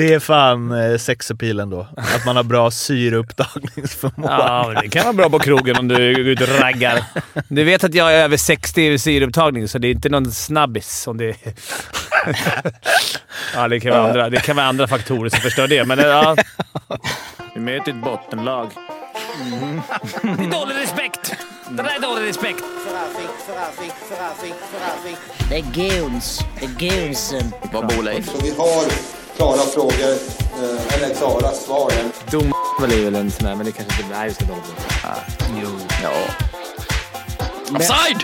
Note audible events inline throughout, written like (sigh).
Det är fan eh, sexapilen då. Att man har bra syreupptagningsförmåga. Ja, men det kan vara bra på krogen om du går ut och raggar. Du vet att jag är över 60 i syreupptagning, så det är inte någon snabbis. Om det... (laughs) ja, det kan, vara andra, det kan vara andra faktorer som förstör det, men ja. Vi möter ett bottenlag. Det är (laughs) dålig respekt! Det där är dålig respekt. Det är goons. Det är goonsen. Vad bor Leif? Vi har klara frågor, eh, eller klara svar. Dom är väl en sån där, men det kanske inte... Nej, vi ska inte hålla på. Ah, jo. Ja. Offside!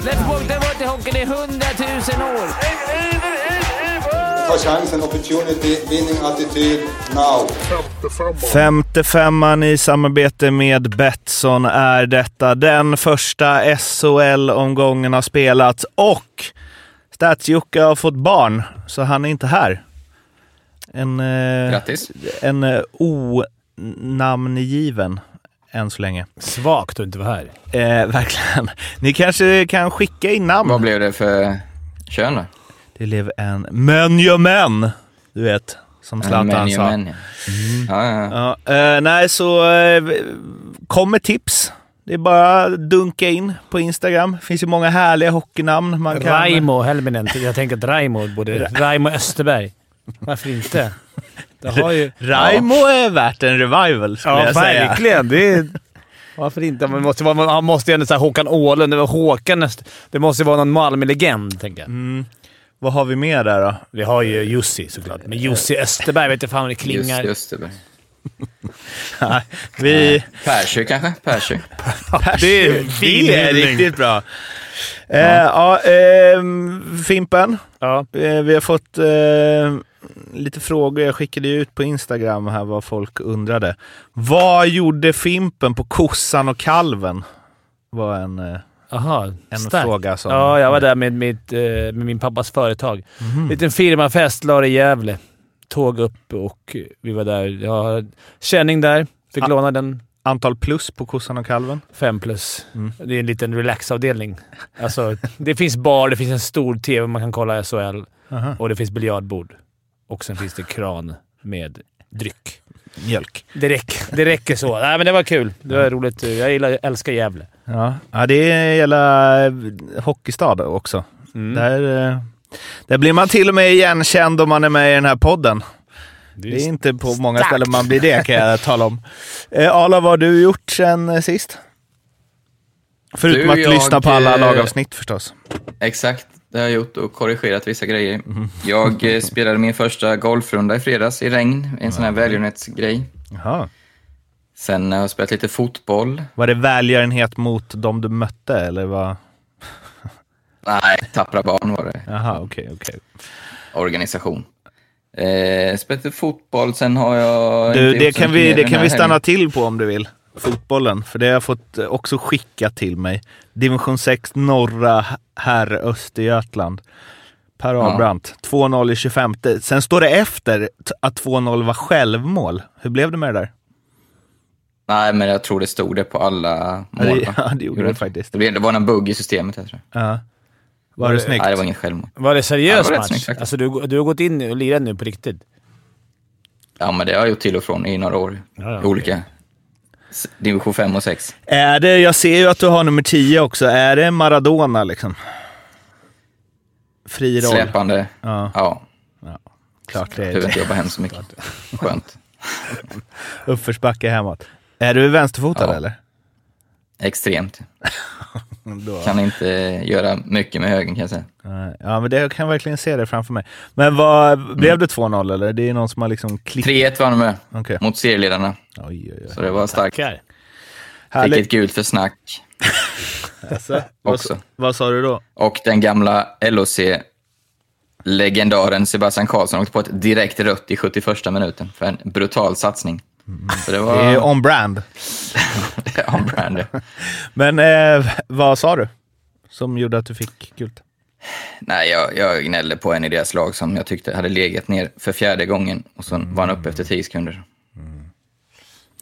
Släpp bort den bort i hockeyn i hundratusen år. Ta chansen, opportunity, winning attityd, now. Femte femman i samarbete med Betsson är detta. Den första SHL-omgången har spelats och Stats-Jocke har fått barn, så han är inte här. En, eh, Grattis. en eh, onamngiven än så länge. Svagt att inte vara här. Eh, (laughs) verkligen. Ni kanske kan skicka in namn. Vad blev det för kön då? Det blev en Mönjömän, du vet, som Zlatan sa. men, ja. Ja, ja, ja. Ja, eh, nej, så eh, kom med tips. Det är bara dunka in på Instagram. Det finns ju många härliga hockeynamn man kan... Raimo Helminen. Jag tänker att Raimo borde... Raimo Österberg. Varför inte? Det har ju... (laughs) Raimo är värt en revival, skulle Ja, jag säga. verkligen. Det är... (laughs) Varför inte? Man måste, vara- han måste ju ändå säga Håkan Åhlund. Det var Håkan näst... Det måste ju vara någon Malmö-legend, tänker jag. Mm. Vad har vi mer där då? Vi har ju Jussi såklart, men Jussi Österberg vet inte fan hur det klingar. Just, just Nej, vi... Persjö kanske? Persjö. Det det är riktigt bra. Eh, ja, ehm, Fimpen. Ja. Eh, vi har fått eh, lite frågor. Jag skickade ut på Instagram här vad folk undrade. Vad gjorde Fimpen på kossan och kalven? var en, eh, Aha, en fråga som... Ja, jag var där med, mitt, eh, med min pappas företag. Mhm. Liten firmafest la det i Gävle. Tåg upp och vi var där. Jag har känning där. Fick Ah. låna den. Antal plus på kossan och kalven? Fem plus. Mm. Det är en liten relaxavdelning. Alltså, det finns bar, det finns en stor TV man kan kolla SHL Aha. och det finns biljardbord. Och sen finns det kran med dryck. Mjölk. Det räcker, det räcker så. Nej, men det var kul. Det var roligt. Jag gillar, älskar Gävle. Ja. ja, det är hela eh, hockeystad också. Mm. Där, eh, där blir man till och med igenkänd om man är med i den här podden. Det Det är inte på många ställen man blir det kan jag tala om. (laughs) Eh, Ala, vad har du gjort sen eh, sist? Förutom Du, att jag, lyssna på alla eh, lagavsnitt förstås. Exakt, det har jag gjort och korrigerat vissa grejer. Jag eh, (laughs) spelade min första golfrunda i fredags i regn, en sån här välgörenhetsgrej. Jaha. Sen har jag spelat lite fotboll. Var det välgörenhet mot de du mötte eller vad? Nej, Tappra barn var det. Jaha, okej, okej. Organisation. Eh, spelat lite fotboll, sen har jag... Du, det kan vi, det kan vi stanna helgen. till på om du vill. Fotbollen, för det har jag fått eh, också skickat till mig. Division 6 norra herr Östergötland. Per Ja. Ahlbrandt. 2-0 i 25. Sen står det efter att 2-0 var självmål. Hur blev det med det där? Nej, men jag tror det stod det på alla Ja, mål. det- va? (laughs) ja, det gjorde det inte? faktiskt. Det, det var en bugg i systemet, jag tror Ja. Var det snyggt? Nej, det var inget självmål. Var det seriös Ja, det var match? snyggt alltså, du, du har gått in och lirat nu på riktigt? Ja, men det har jag gjort till och från i några år. Ja, ja, olika. s- Division 5 och 6. Är det, jag ser ju att du har nummer 10 också. Är det Maradona liksom? Fri roll? Släpande. Ja, Ja, klart det behöver inte är. jobba hemskt så mycket. Skönt. (laughs) Uppförsbacke hemåt. Är du vänsterfotad Ja. eller? Extremt. (laughs) Då. Kan inte göra mycket med högen kan jag säga. Ja, men det, jag kan verkligen se det framför mig. Men vad, blev det 2-0 eller? Det är någon som har liksom klippt... 3-1 vann de med Okej. mot serieledarna. Oj, oj, oj. Så det var starkt. Tackar. Fick ett gult för snack (laughs) Alltså, vad, också. vad sa du då? Och den gamla LOC-legendaren Sebastian Karlsson åkte på ett direkt rött i 71 minuten för en brutal satsning. Så det var... Det är on brand. (laughs) on brand. ja. (laughs) Men eh, vad sa du? Som gjorde att du fick gult? Nej, jag, jag gnällde på en i deras lag som jag tyckte hade legat ner för fjärde gången och så var han uppe efter 10 sekunder.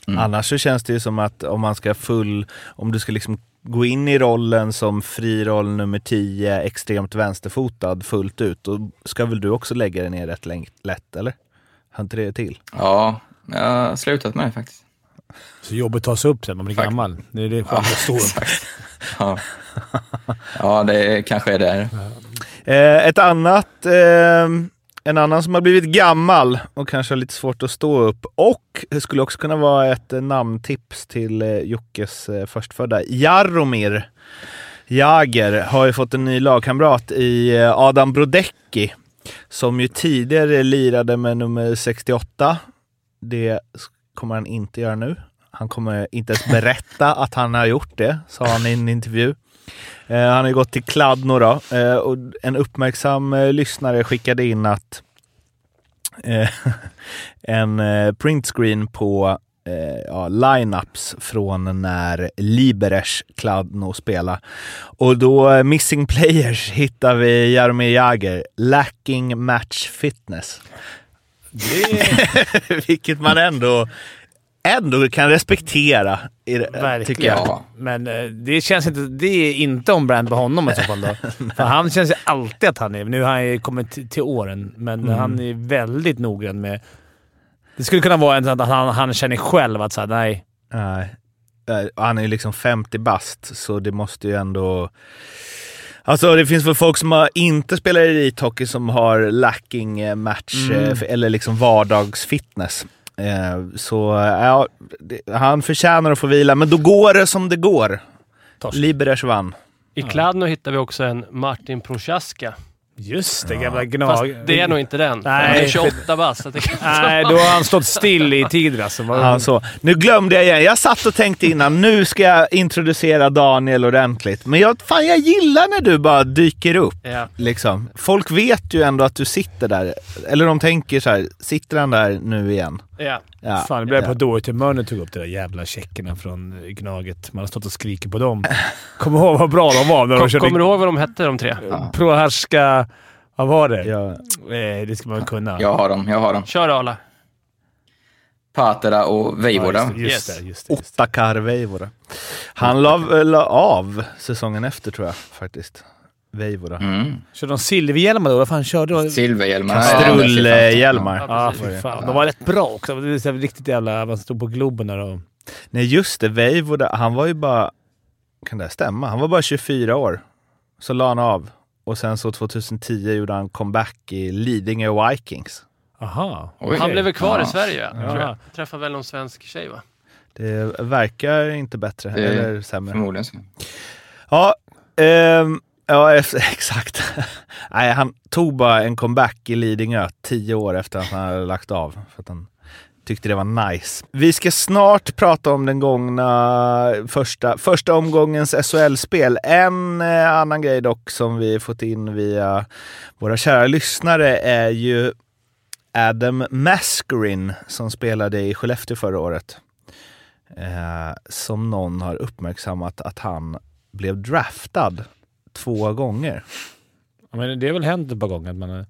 Annars så känns det ju som att om man ska full, om du ska liksom gå in i rollen som friroll nummer 10, extremt vänsterfotad fullt ut, då ska väl du också lägga dig ner rätt lätt, eller? Har inte det till? Ja, jag har slutat med det faktiskt. Så jobbet tas upp sen man blir Fakt- gammal. Det är det skönt att stå. (laughs) Ja. ja, det kanske är där. Eh, ett annat, eh, en annan som har blivit gammal och kanske har lite svårt att stå upp och det skulle också kunna vara ett namntips till eh, Jockes eh, förstfödda. Jaromir Jager har ju fått en ny lagkamrat i eh, Adam Brodecki som ju tidigare lirade med nummer 68. Det kommer han inte göra nu. Han kommer inte ens berätta (laughs) att han har gjort det, sa han i en intervju. Eh, han har ju gått till Kladno då, eh, och en uppmärksam eh, lyssnare skickade in att (laughs) en printscreen på eh, ja, lineups från när Liberec Kladno spelade. Och då, Missing Players, hittar vi Jaromir Jagr, Lacking Match Fitness. (laughs) Vilket man ändå, ändå kan respektera, i, det, Verkligen. tycker jag. Ja. Men eh, det känns inte... Det är inte on-brand på honom i så fall. Då. (laughs) För han känns ju alltid att han är... Nu har han ju kommit till, åren, men han är väldigt noggrann med... Det skulle kunna vara en sån att han, han känner själv att såhär, nej. Nej. Eh, Han är ju liksom 50 bast, så det måste ju ändå... Alltså det finns väl folk som har, inte spelar elithockey som har lacking eh, match Mm. eh, för- eller liksom vardagsfitness. Eh, Så ja, han förtjänar att få vila, men då går det som det går. Torsk. Liberec vann. I Kladno hittar vi också en Martin Prochaska. Just det, gamla Fast gnag... det är nog inte den. Nej. Han är 28 bast. så det kan- (laughs) Nej, då har han stått still i tiden alltså. Ja, så. Nu glömde jag igen. Jag satt och tänkte innan, nu ska jag introducera Daniel ordentligt. Men jag, fan, jag gillar när du bara dyker upp. Ja. Liksom. Folk vet ju ändå att du sitter där. Eller de tänker så här, sitter han där nu igen? Ja. Ja. Fan, det blev ja. på dåligt humör när du tog upp de där jävla tjeckerna från Gnaget. Man har stått och skrikit på dem. Kommer ihåg vad bra de var när de Kom, körde kommer du ihåg vad de hette de tre? Proharska... Vad var det? Ja. Eh, det ska man kunna. Jag har dem, jag har dem. Kör Arla. Patera och Ja, Veivoda. just, just det. Just det, just det. Ottakar Veivoda. Han la, la av säsongen efter tror jag faktiskt. Veivoda. Mm. Körde de silverhjälmar då? Vad fan körde de? Silverhjälmar. Kastrulhjälmar. Ja, precis. fy fan. De var rätt bra också. Det här riktigt jävla... Man stod på Globen där och... Nej just det, Veivoda, han var ju bara... Kan det stämma? Han var bara 24 år. Så la han av. Och sen så 2010 gjorde han comeback i Lidingö Vikings. Aha. Oj. Han blev väl kvar Ja. i Sverige, Ja. tror jag. Träffade väl någon svensk tjej, va? Det verkar inte bättre, Det- eller sämre. Förmodligen så. Ja, ehm, ja (laughs) exakt. Nej, han tog bara en comeback i Lidingö tio år efter att han hade lagt av. För att han tyckte det var nice. Vi ska snart prata om den gångna första, första omgångens SHL-spel. En eh, annan grej dock som vi fått in via våra kära lyssnare är ju Adam Mascarin som spelade i Skellefteå förra året. Eh, som någon har uppmärksammat att han blev draftad två gånger. Ja, men det har väl hänt ett par gånger att man... Eh,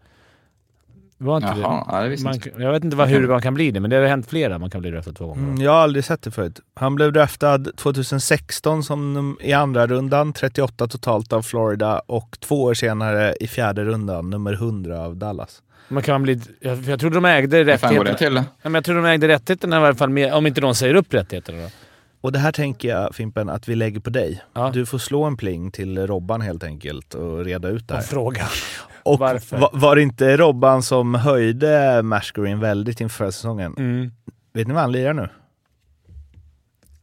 var inte Jaha, ja, det det? visste Man, inte. jag vet inte vad, hur man kan bli det, men det har hänt flera man kan bli draftad två gånger. Mm, jag har aldrig sett det förut. Han blev draftad 2016 som i andra rundan, 38 totalt av Florida och två år senare i fjärde rundan, nummer 100 av Dallas. Man kan bli... Jag, jag trodde de ägde det rättigheterna. till? Ja, men jag trodde de ägde rättigheterna i alla fall, med, om inte de säger upp rättigheterna. Då. Och det här tänker jag Fimpen att vi lägger på dig. Ja. Du får slå en pling till Robban helt enkelt och reda ut det Och här. fråga. Och varför? var, var det inte Robban som höjde Mascarin väldigt inför förra säsongen? Mm. Vet ni vad han lirar nu?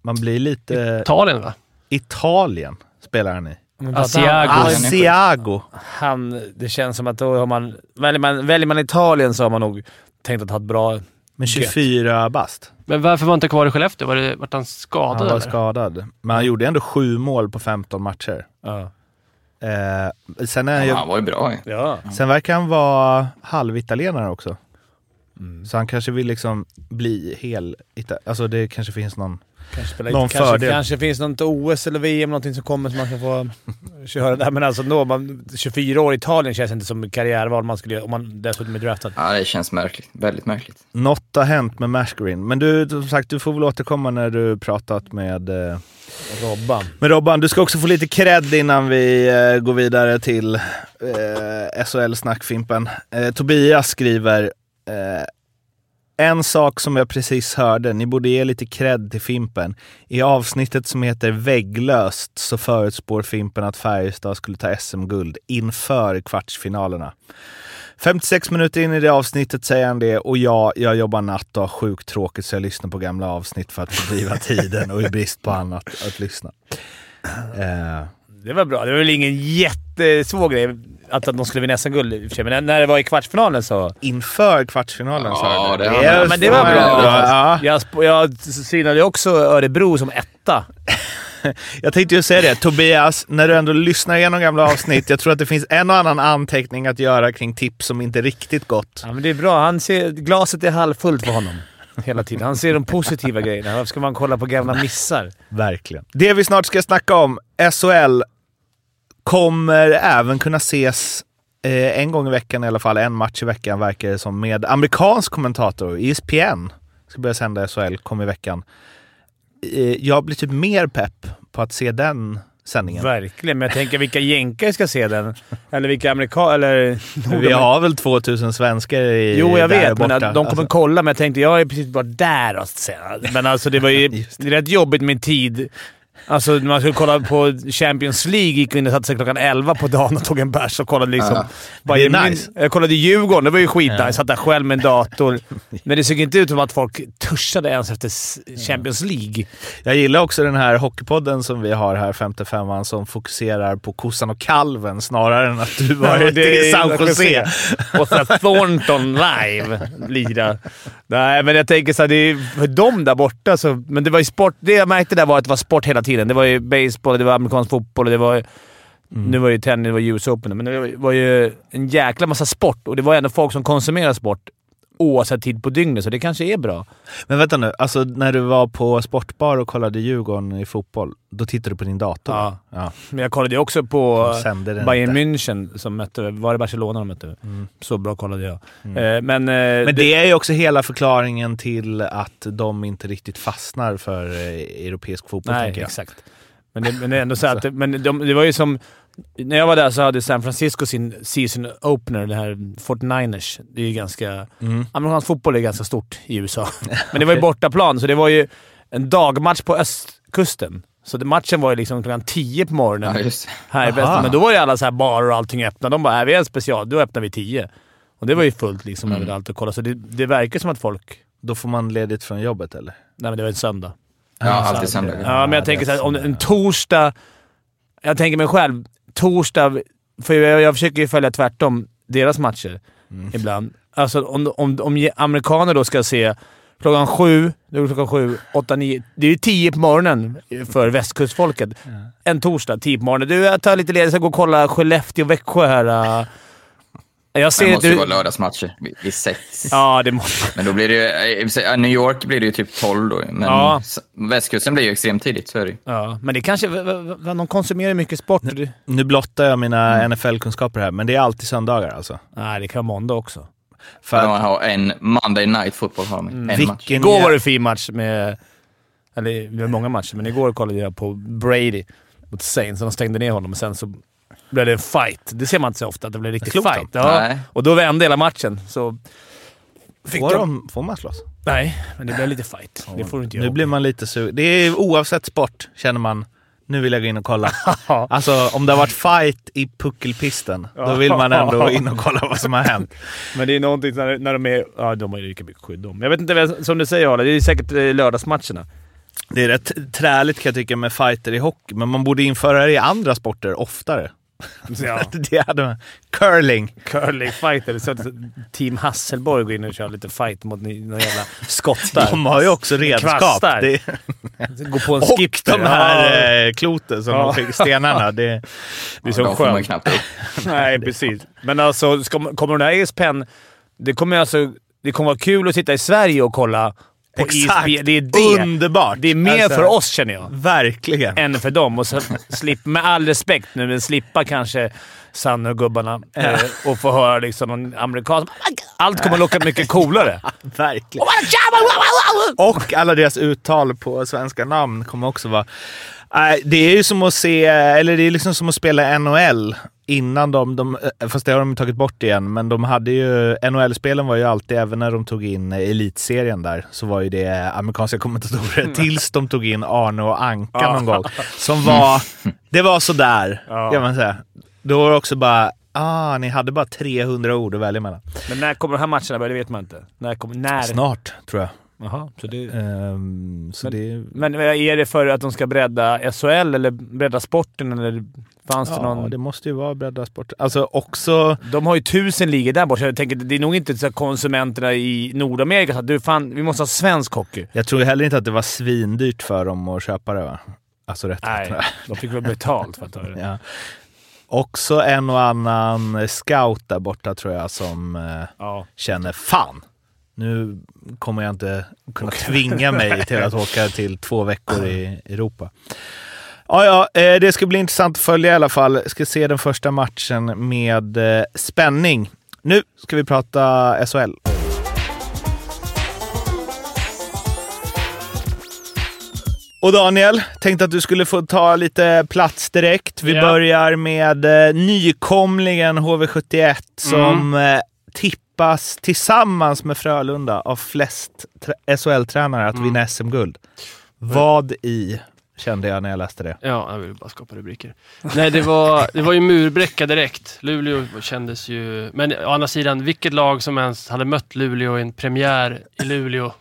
Man blir lite... Italien, va? Italien spelar han i. Men Asiago. Han, Asiago. han, det känns som att då har man... Väljer man, väljer man Italien så har man nog tänkt att ha ett bra... Med 24 bast. Men varför var han inte kvar i Skellefteå? Var det, vart han Han skadad var eller? skadad. Men han gjorde ändå sju mål på 15 matcher. Ja. Eh, sen, är han ju, Ja, han var ju bra ja. sen verkar han vara halvitalienare också. Mm. Så han kanske vill liksom bli hel... Ita- alltså det kanske finns någon Kanske, Någon kanske, fördel. kanske finns något OS eller VM någonting som kommer som man kan få (laughs) köra där. Men alltså då, man, 24 år i Italien känns inte som karriärval man skulle göra om man dessutom är draftad. Ja, det känns märkligt. Väldigt märkligt. Något har hänt med Mashgreen. Men du, som sagt, du får väl återkomma när du pratat med, eh, Robban. Men Robban. Du ska också få lite cred innan vi eh, går vidare till eh, SHL-snackfimpen. Eh, Tobias skriver eh, en sak som jag precis hörde, ni borde ge lite cred till Fimpen. I avsnittet som heter Vägglöst så förutspår Fimpen att Färjestad skulle ta SM-guld inför kvartsfinalerna. 56 minuter in i det avsnittet säger han det och ja, jag jobbar natt och har sjukt tråkigt så jag lyssnar på gamla avsnitt för att fördriva (laughs) tiden och i brist på annat att lyssna. Eh, Det var bra. Det var väl ingen jättesvår grej att, att de skulle vinna SM-guld i och för sig, men när det var i kvartsfinalen så... inför kvartsfinalen sa Ja, jag det han. Men det var bra. Ja, Jag, jag synade också Örebro som etta. (laughs) Jag tänkte ju säga det, Tobias, när du ändå lyssnar igenom gamla avsnitt, jag tror att det finns en och annan anteckning att göra kring tips som inte riktigt gått. Ja, men det är bra. Han ser, glaset är halvfullt för honom hela tiden. Han ser de positiva grejerna. Varför ska man kolla på gamla missar? Verkligen. Det vi snart ska snacka om, SHL, kommer även kunna ses eh, en gång i veckan i alla fall, en match i veckan verkar det som, med amerikansk kommentator. ESPN ska börja sända SHL, kom i veckan. Eh, jag blir typ mer pepp på att se den sändningen. Verkligen, men jag tänker vilka jänkare ska se den? Eller vilka amerikaner... Eller... (laughs) Vi har väl 2000 svenskar i Jo, jag vet, men borta. att de kommer Alltså, kolla. Men jag tänkte, jag är precis bara där och. Men alltså det var ju (laughs) det rätt jobbigt med tid. Alltså man skulle kolla på Champions League gick in och satte sig klockan 11 på dagen och tog en bärs och kollade liksom... Ja. Det är nice. Jag kollade Djurgården, det var ju skitnice. Jag satt där själv med en dator. (laughs) Men det såg inte ut som att folk törsade ens efter Champions League. Jag gillar också den här hockeypodden som vi har här, 55an, som fokuserar på kossan och kalven snarare än att du varit i San Jose. (laughs) Och så Thornton live lira. Nej, men jag tänker så här, det är för dem där borta så... Men det var ju sport. Det jag märkte där var att det var sport hela tiden. Det var ju baseball, det var amerikansk fotboll och det var... Nu var ju tennis, det var US Open, men det var- ju en jäkla massa sport och det var ändå folk som konsumerar sport oavsett tid på dygnet, så det kanske är bra. Men vänta nu, alltså när du var på sportbar och kollade Djurgården i fotboll, då tittade du på din dator? Ja. ja. Men jag kollade ju också på Bayern inte. München som mötte... Var det Barcelona de mötte? Mm. Så bra kollade jag. Eh, men... eh, Men det är ju också hela förklaringen till att de inte riktigt fastnar för eh, europeisk fotboll, Nej, exakt. Men det, men det är ändå så (laughs) att... Men de, det var ju som... När jag var där så hade San Francisco sin season opener, det här 49ers. Det är ju ganska... Mm. Amerikansk fotboll är ganska stort i USA. (laughs) Men det var ju bortaplan, så det var ju en dagmatch på östkusten. Så matchen var ju liksom klockan 10 på morgonen Ja, här i Aha. väster. Men då var ju alla så här barer och allting öppna. De bara “Är vi en special?” Då öppnar vi 10. Och det var ju fullt liksom Mm. överallt att kolla. Så det, det verkar som att folk... Då får man ledigt från jobbet eller? Nej, men det var en söndag. Ja, alltid söndag. Ja, men jag tänker är så här, om en torsdag... Jag tänker mig själv, torsdag... För jag, jag försöker ju följa tvärtom deras matcher Mm. ibland. Alltså om, om, om amerikaner då ska se klockan sju, då är det klockan sju, åtta, nio. Det är ju tio på morgonen för västkustfolket. En torsdag, tio på morgonen. Du, jag tar lite ledigt. Jag ska gå och kolla Skellefteå-Växjö här. Jag ser Det måste ju du, vara lördagsmatcher vid, sex. Ja, det måste... Men då blir det ju... eh, New York blir det ju typ 12 då. Men Ja. västkusten blir ju extremt tidigt, så är det ju. Ja, men det kanske... De konsumerar mycket sport. Det- Nu blottar jag mina Mm. NFL-kunskaper här, men det är alltid söndagar alltså. Nej, det kan vara måndag också. För De att, har en Monday night football har de. En match. vilken Igår jä- var det fin match med... Eller det var många matcher, men igår kollade jag på Brady mot Saints och de stängde ner honom. Och sen så blev det en fight. Det ser man inte så ofta, att det blev riktigt Slog de? fight. Ja. Och då vände hela matchen. Så fick får, de... de, får man slåss? Nej, men det blev lite fight. Det får du inte Nu göra. blir man lite sugen. Det är oavsett sport, känner man. Nu vill jag gå in och kolla. (laughs) Alltså om det har varit fight i puckelpisten, då vill man ändå in och kolla vad som har hänt. (laughs) Men det är någonting när, när de är... Ja, de har ju lika mycket skydd de. Jag vet inte, som du säger Arla, det är säkert eh, lördagsmatcherna. Det är rätt träligt kan jag tycka med fighter i hockey, men man borde införa det i andra sporter oftare. Ja. (laughs) det hade man. Curling. Curlingfighter. Så att Team Hasselborg går in och kör lite fight mot några jävla skottar. De har ju också redskap. Kvastar. Det, (laughs) Gå på en och skipper. de här eh, kloten som Ja. de fick, stenarna. Det, (laughs) Det är Ja, så de får man skönt. knappt upp. Nej, precis. Men alltså, ska, kommer den här ESPN... Det kommer alltså... Det kommer vara kul att sitta i Sverige och kolla på Exakt. ISB. Det är det. Underbart! Det är mer Alltså, för oss, känner jag, Verkligen. än för dem. Och så slipp, med all respekt nu, men slippa kanske Sanne och gubbarna eh, och få höra liksom någon amerikan. Allt kommer låta mycket coolare. (laughs) Verkligen. Och alla deras uttal på svenska namn kommer också vara... Det är ju som att se, eller det är liksom som att spela NHL innan de, de fast det har de tagit bort igen, men de hade ju, NHL-spelen var ju alltid, även när de tog in elitserien där, så var ju det amerikanska kommentatorer tills de tog in Arne och Anka någon gång. Som var, det var sådär, kan man säga. Då var det också bara, ah, ni hade bara 300 ord att välja mellan. Men när kommer de här matcherna börja? Det vet man inte. När kommer... När? Snart, tror jag. Jaha, så det... Ehm, så det... Men är det för att de ska bredda SHL eller bredda sporten? Eller fanns det Ja, någon... det måste ju vara bredda sport. Alltså också... De har ju tusen ligor där borta, så jag tänker det är nog inte så att konsumenterna i Nordamerika sa du fan, vi måste ha svensk hockey. Jag tror heller inte att det var svindyrt för dem att köpa det va? Alltså rätt Nej, de fick väl betalt för att ta det. (laughs) ja. Också en och annan scout där borta tror jag som eh, Ja. känner fan, nu kommer jag inte kunna tvinga mig (laughs) till att åka till två veckor i Europa. Ja, ja, eh, det ska bli intressant att följa i alla fall. Ska se den första matchen med eh, spänning. Nu ska vi prata SHL. Och Daniel, tänkte att du skulle få ta lite plats direkt. Vi Ja. börjar med eh, nykomlingen HV71 som eh, tippas tillsammans med Frölunda av flest SHL-tränare att vinna SM-guld. Vad i, kände jag när jag läste det. Ja, jag vill bara skapa rubriker. Nej, det var, det var ju murbräcka direkt. Luleå kändes ju... Men å andra sidan, vilket lag som ens hade mött Luleå i en premiär i Luleå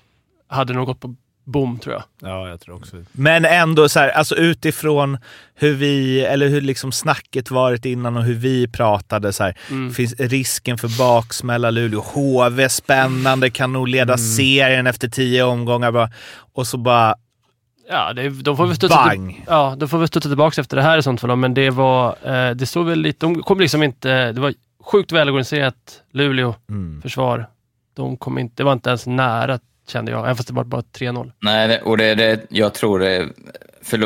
hade nog gått på bom, tror jag. ja, jag tror också Men ändå så här, alltså utifrån hur vi, eller hur liksom snacket varit innan och hur vi pratade så här, Mm. finns risken för baksmälla Luleå. HV spännande, kan nog leda serien efter tio omgångar bara. Och så bara Ja, det, de får väl studsa, till, bang! ja, de får väl studsa tillbaka efter det här i sånt fall. Men det var... Eh, det stod väl lite... De kom liksom inte... Det var sjukt välorganiserat Luleå Mm. försvar. De kom inte... Det var inte ens nära, kände jag. Även fast det var bara 3-0. Nej, och det, det, jag tror det,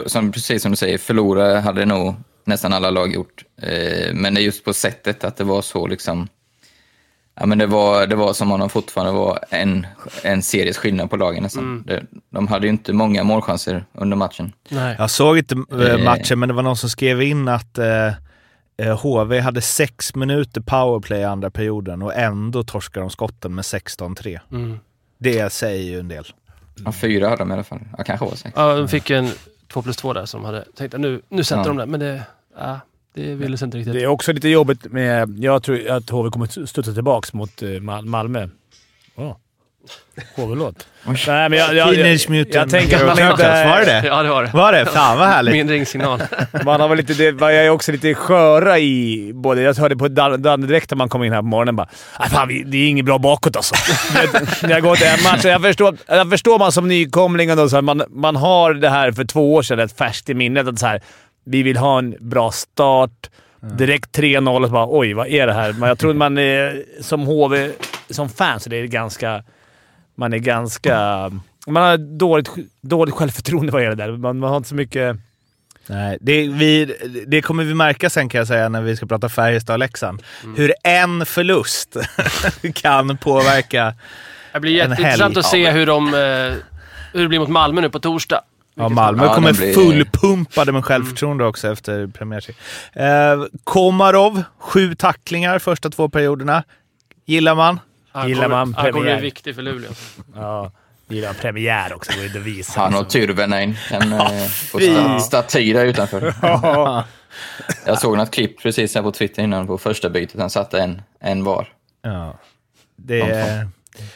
som, precis som du säger, förlora hade nog nästan alla lag gjort. Eh, men det är just på sättet att det var så liksom, ja men det var, det var som om de fortfarande var en, en series skillnad på lagen nästan. Det, de hade ju inte många målchanser under matchen. Nej. Jag såg inte eh, Eh. matchen, men det var någon som skrev in att eh, eh, HV hade sex minuter powerplay i andra perioden och ändå torskade de skotten med 16-3. Mm. Det säger ju en del. Ja, fyra hade de i alla fall. Ja, kanske var sex. Ja, de fick en 2 plus 2 där som hade tänkt att nu, nu sätter Ja. de det. Men det, ja, det ville sig inte riktigt. Det är också lite jobbigt med... Jag tror att HV kommer studsa tillbaka mot eh, Mal- Malmö. Oh. HV-låt. Nej, men jag, jag, jag, Teenage Mutant jag tänker att man inte... Var det det? Ja, det var det. Var det? Fan vad härligt! Min ringsignal. (laughs) Man har väl lite, det, jag är också lite sköra i både... Jag hörde på Dan Dan direkt när man kom in här på morgonen bara "Ah, fan, vi, det är inget bra bakåt alltså. (laughs) När- jag går till en match. Jag förstår, jag förstår man som nykomling och då, så här, man, man har det här för två år sedan, ett färskt i minnet. Att så här, vi vill ha en bra start. Direkt 3-0 och så bara oj, vad är det här? Men jag tror man är, som HV, som fan, så det är ganska... Man är ganska... Man har dåligt, dåligt självförtroende vad gäller det där. Man, man har inte så mycket... Nej, det, vi, det kommer vi märka sen kan jag säga när vi ska prata Färjestad och Leksand. Hur en förlust (laughs) kan påverka. Det blir jätteintressant att se hur, de, eh, hur det blir mot Malmö nu på torsdag. Ja, Malmö Ja, kommer blir- fullpumpade med självförtroende också efter premiärserien. Eh, Komarov, sju tacklingar första två perioderna. Gillar man? Han Gillar kommer- man premiär? bli viktig för Luleå. Ja, gillar premiär också. Är det visa. Han och Tyrväinen kan få staty där utanför. (laughs) Ja. Jag såg något klipp precis här på Twitter innan på första bytet. Han satte en, en var. Ja. Det, Ja,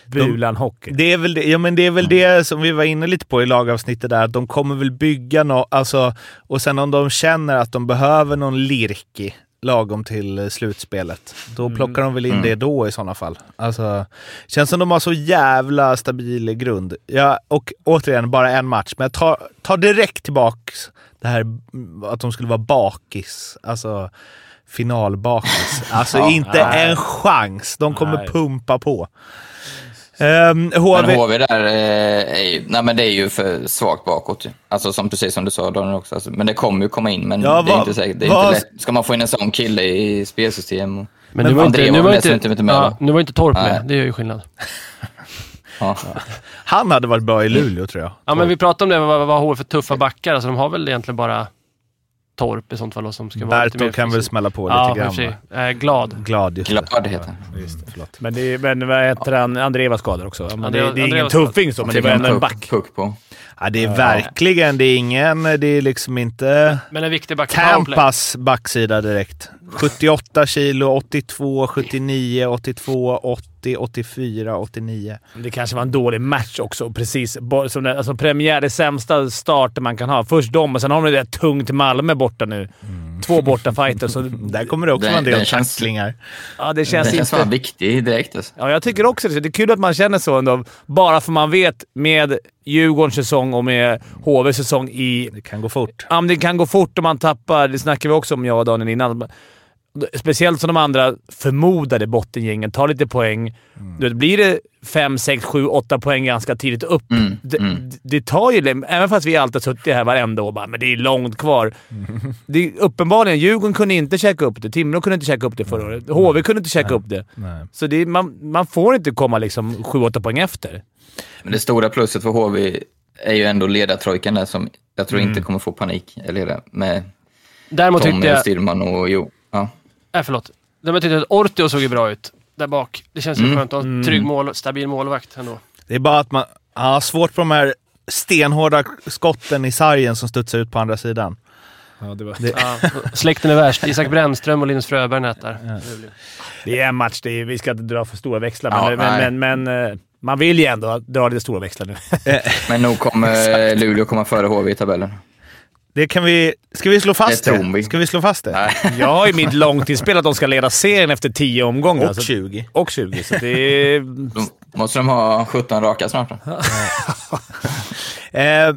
Bulan hockey. det, är väl det, ja, men det är väl det som vi var inne lite på i lagavsnittet där, att de kommer väl bygga något, alltså, och sen om de känner att de behöver någon lirki lagom till eh, slutspelet, då plockar de väl in Mm. det då i sådana fall. Alltså, känns som de har så jävla stabil grund. Ja, och återigen, bara en match, men jag tar, tar direkt tillbaks det här mm, att de skulle vara bakis. Alltså finalbakis. (laughs) Alltså Ja, inte nej. en chans. De kommer Nej. pumpa på. Ehm, Men HV... HV där eh, är ju, nej men det är ju för svagt bakåt. Alltså som, precis som du sa Daniel också. Alltså, men det kommer ju komma in, men Ja, det är vad- inte säkert. Det är vad- inte lätt. Ska man få in en sån kille i spelsystem? Och, Men, nu var André inte, var nu var inte, dessutom inte med ja, nu var inte Torp Nej. med. Det gör ju skillnad. (laughs) ja. Han hade varit bra i Luleå, tror jag. Ja, men vi pratade om det, vad, vad HV för tuffa backar. Alltså, de har väl egentligen bara Torp i sånt fall då, som ska vara lite Berto mer kan väl smälla på Ja, lite för grann. sig. Eh, glad. Glad, just det. Glad heter han. Ja, Just det, förlåt. Men, det, är- men vad heter han? André var skadad också. Men André- det, det är ingen tuffing så, men det var ändå en back. Puck på. Ja, det är verkligen, det är ingen, det är liksom inte Men en viktig back. Tampas backsida direkt. 78 kilo, 82, 79, 82, 80, 84, 89. Det kanske var en dålig match också. Precis. Som det, alltså premiär, det sämsta starten man kan ha. Först dem och sen har de det där tungt Malmö borta nu. Två borta fighter så (laughs) Där kommer det också vara en del tacklingar. Ja, det känns Den känns inte... fan viktig direkt alltså. Ja, jag tycker också det. Det är kul att man känner så ändå. Bara för man vet med Djurgårdens säsong och med HVs säsong i... Det kan gå fort. Ja, men det kan gå fort om man tappar. Det snackade vi också om, jag och Daniel innan. Speciellt som de andra förmodade bottengängen tar lite poäng. Då blir det 5, 6, 7, 8 poäng ganska tidigt upp. Mm, Det, mm. det tar ju... Även fast vi alltid har suttit här varenda år och bara men det är långt kvar. Det, uppenbarligen, Djurgården kunde inte käka upp det. Timrå kunde inte käka upp det förra året. HV kunde inte käka upp det. Nej. Så det, är- man, man får inte komma liksom 7-8 poäng efter. Men det stora plusset för HV är ju ändå ledartrojkan där som jag tror inte kommer få panik. Eller med Däremot Tommy, jag... Styrman och Jo. Ja. Nej, förlåt. Däremot tyckte jag att Ortio såg ju bra ut där bak. Det känns ju Mm. skönt att ha en trygg mål, stabil målvakt ändå. Det är bara att man har svårt på de här stenhårda skotten i sargen som studsar ut på andra sidan. Ja, det, var... Ja, släkten är värst. Isak Brännström och Linus Fröberg nätar. det är en match. Det är, vi ska inte dra för stora växlar, Ja, men, men, men, men eh, man vill ju ändå dra lite stora växlar nu. Men nog kommer Luleå komma före HV i tabellen. Det kan vi... Ska vi slå fast Det det? vi. Ska vi slå fast det? Nej. (laughs) Jag har ju mitt långtidsspel att de ska leda serien efter 10 omgångar. Och så- 20. Och 20, så det är... Då måste de ha 17 raka snart då. (laughs) Eh,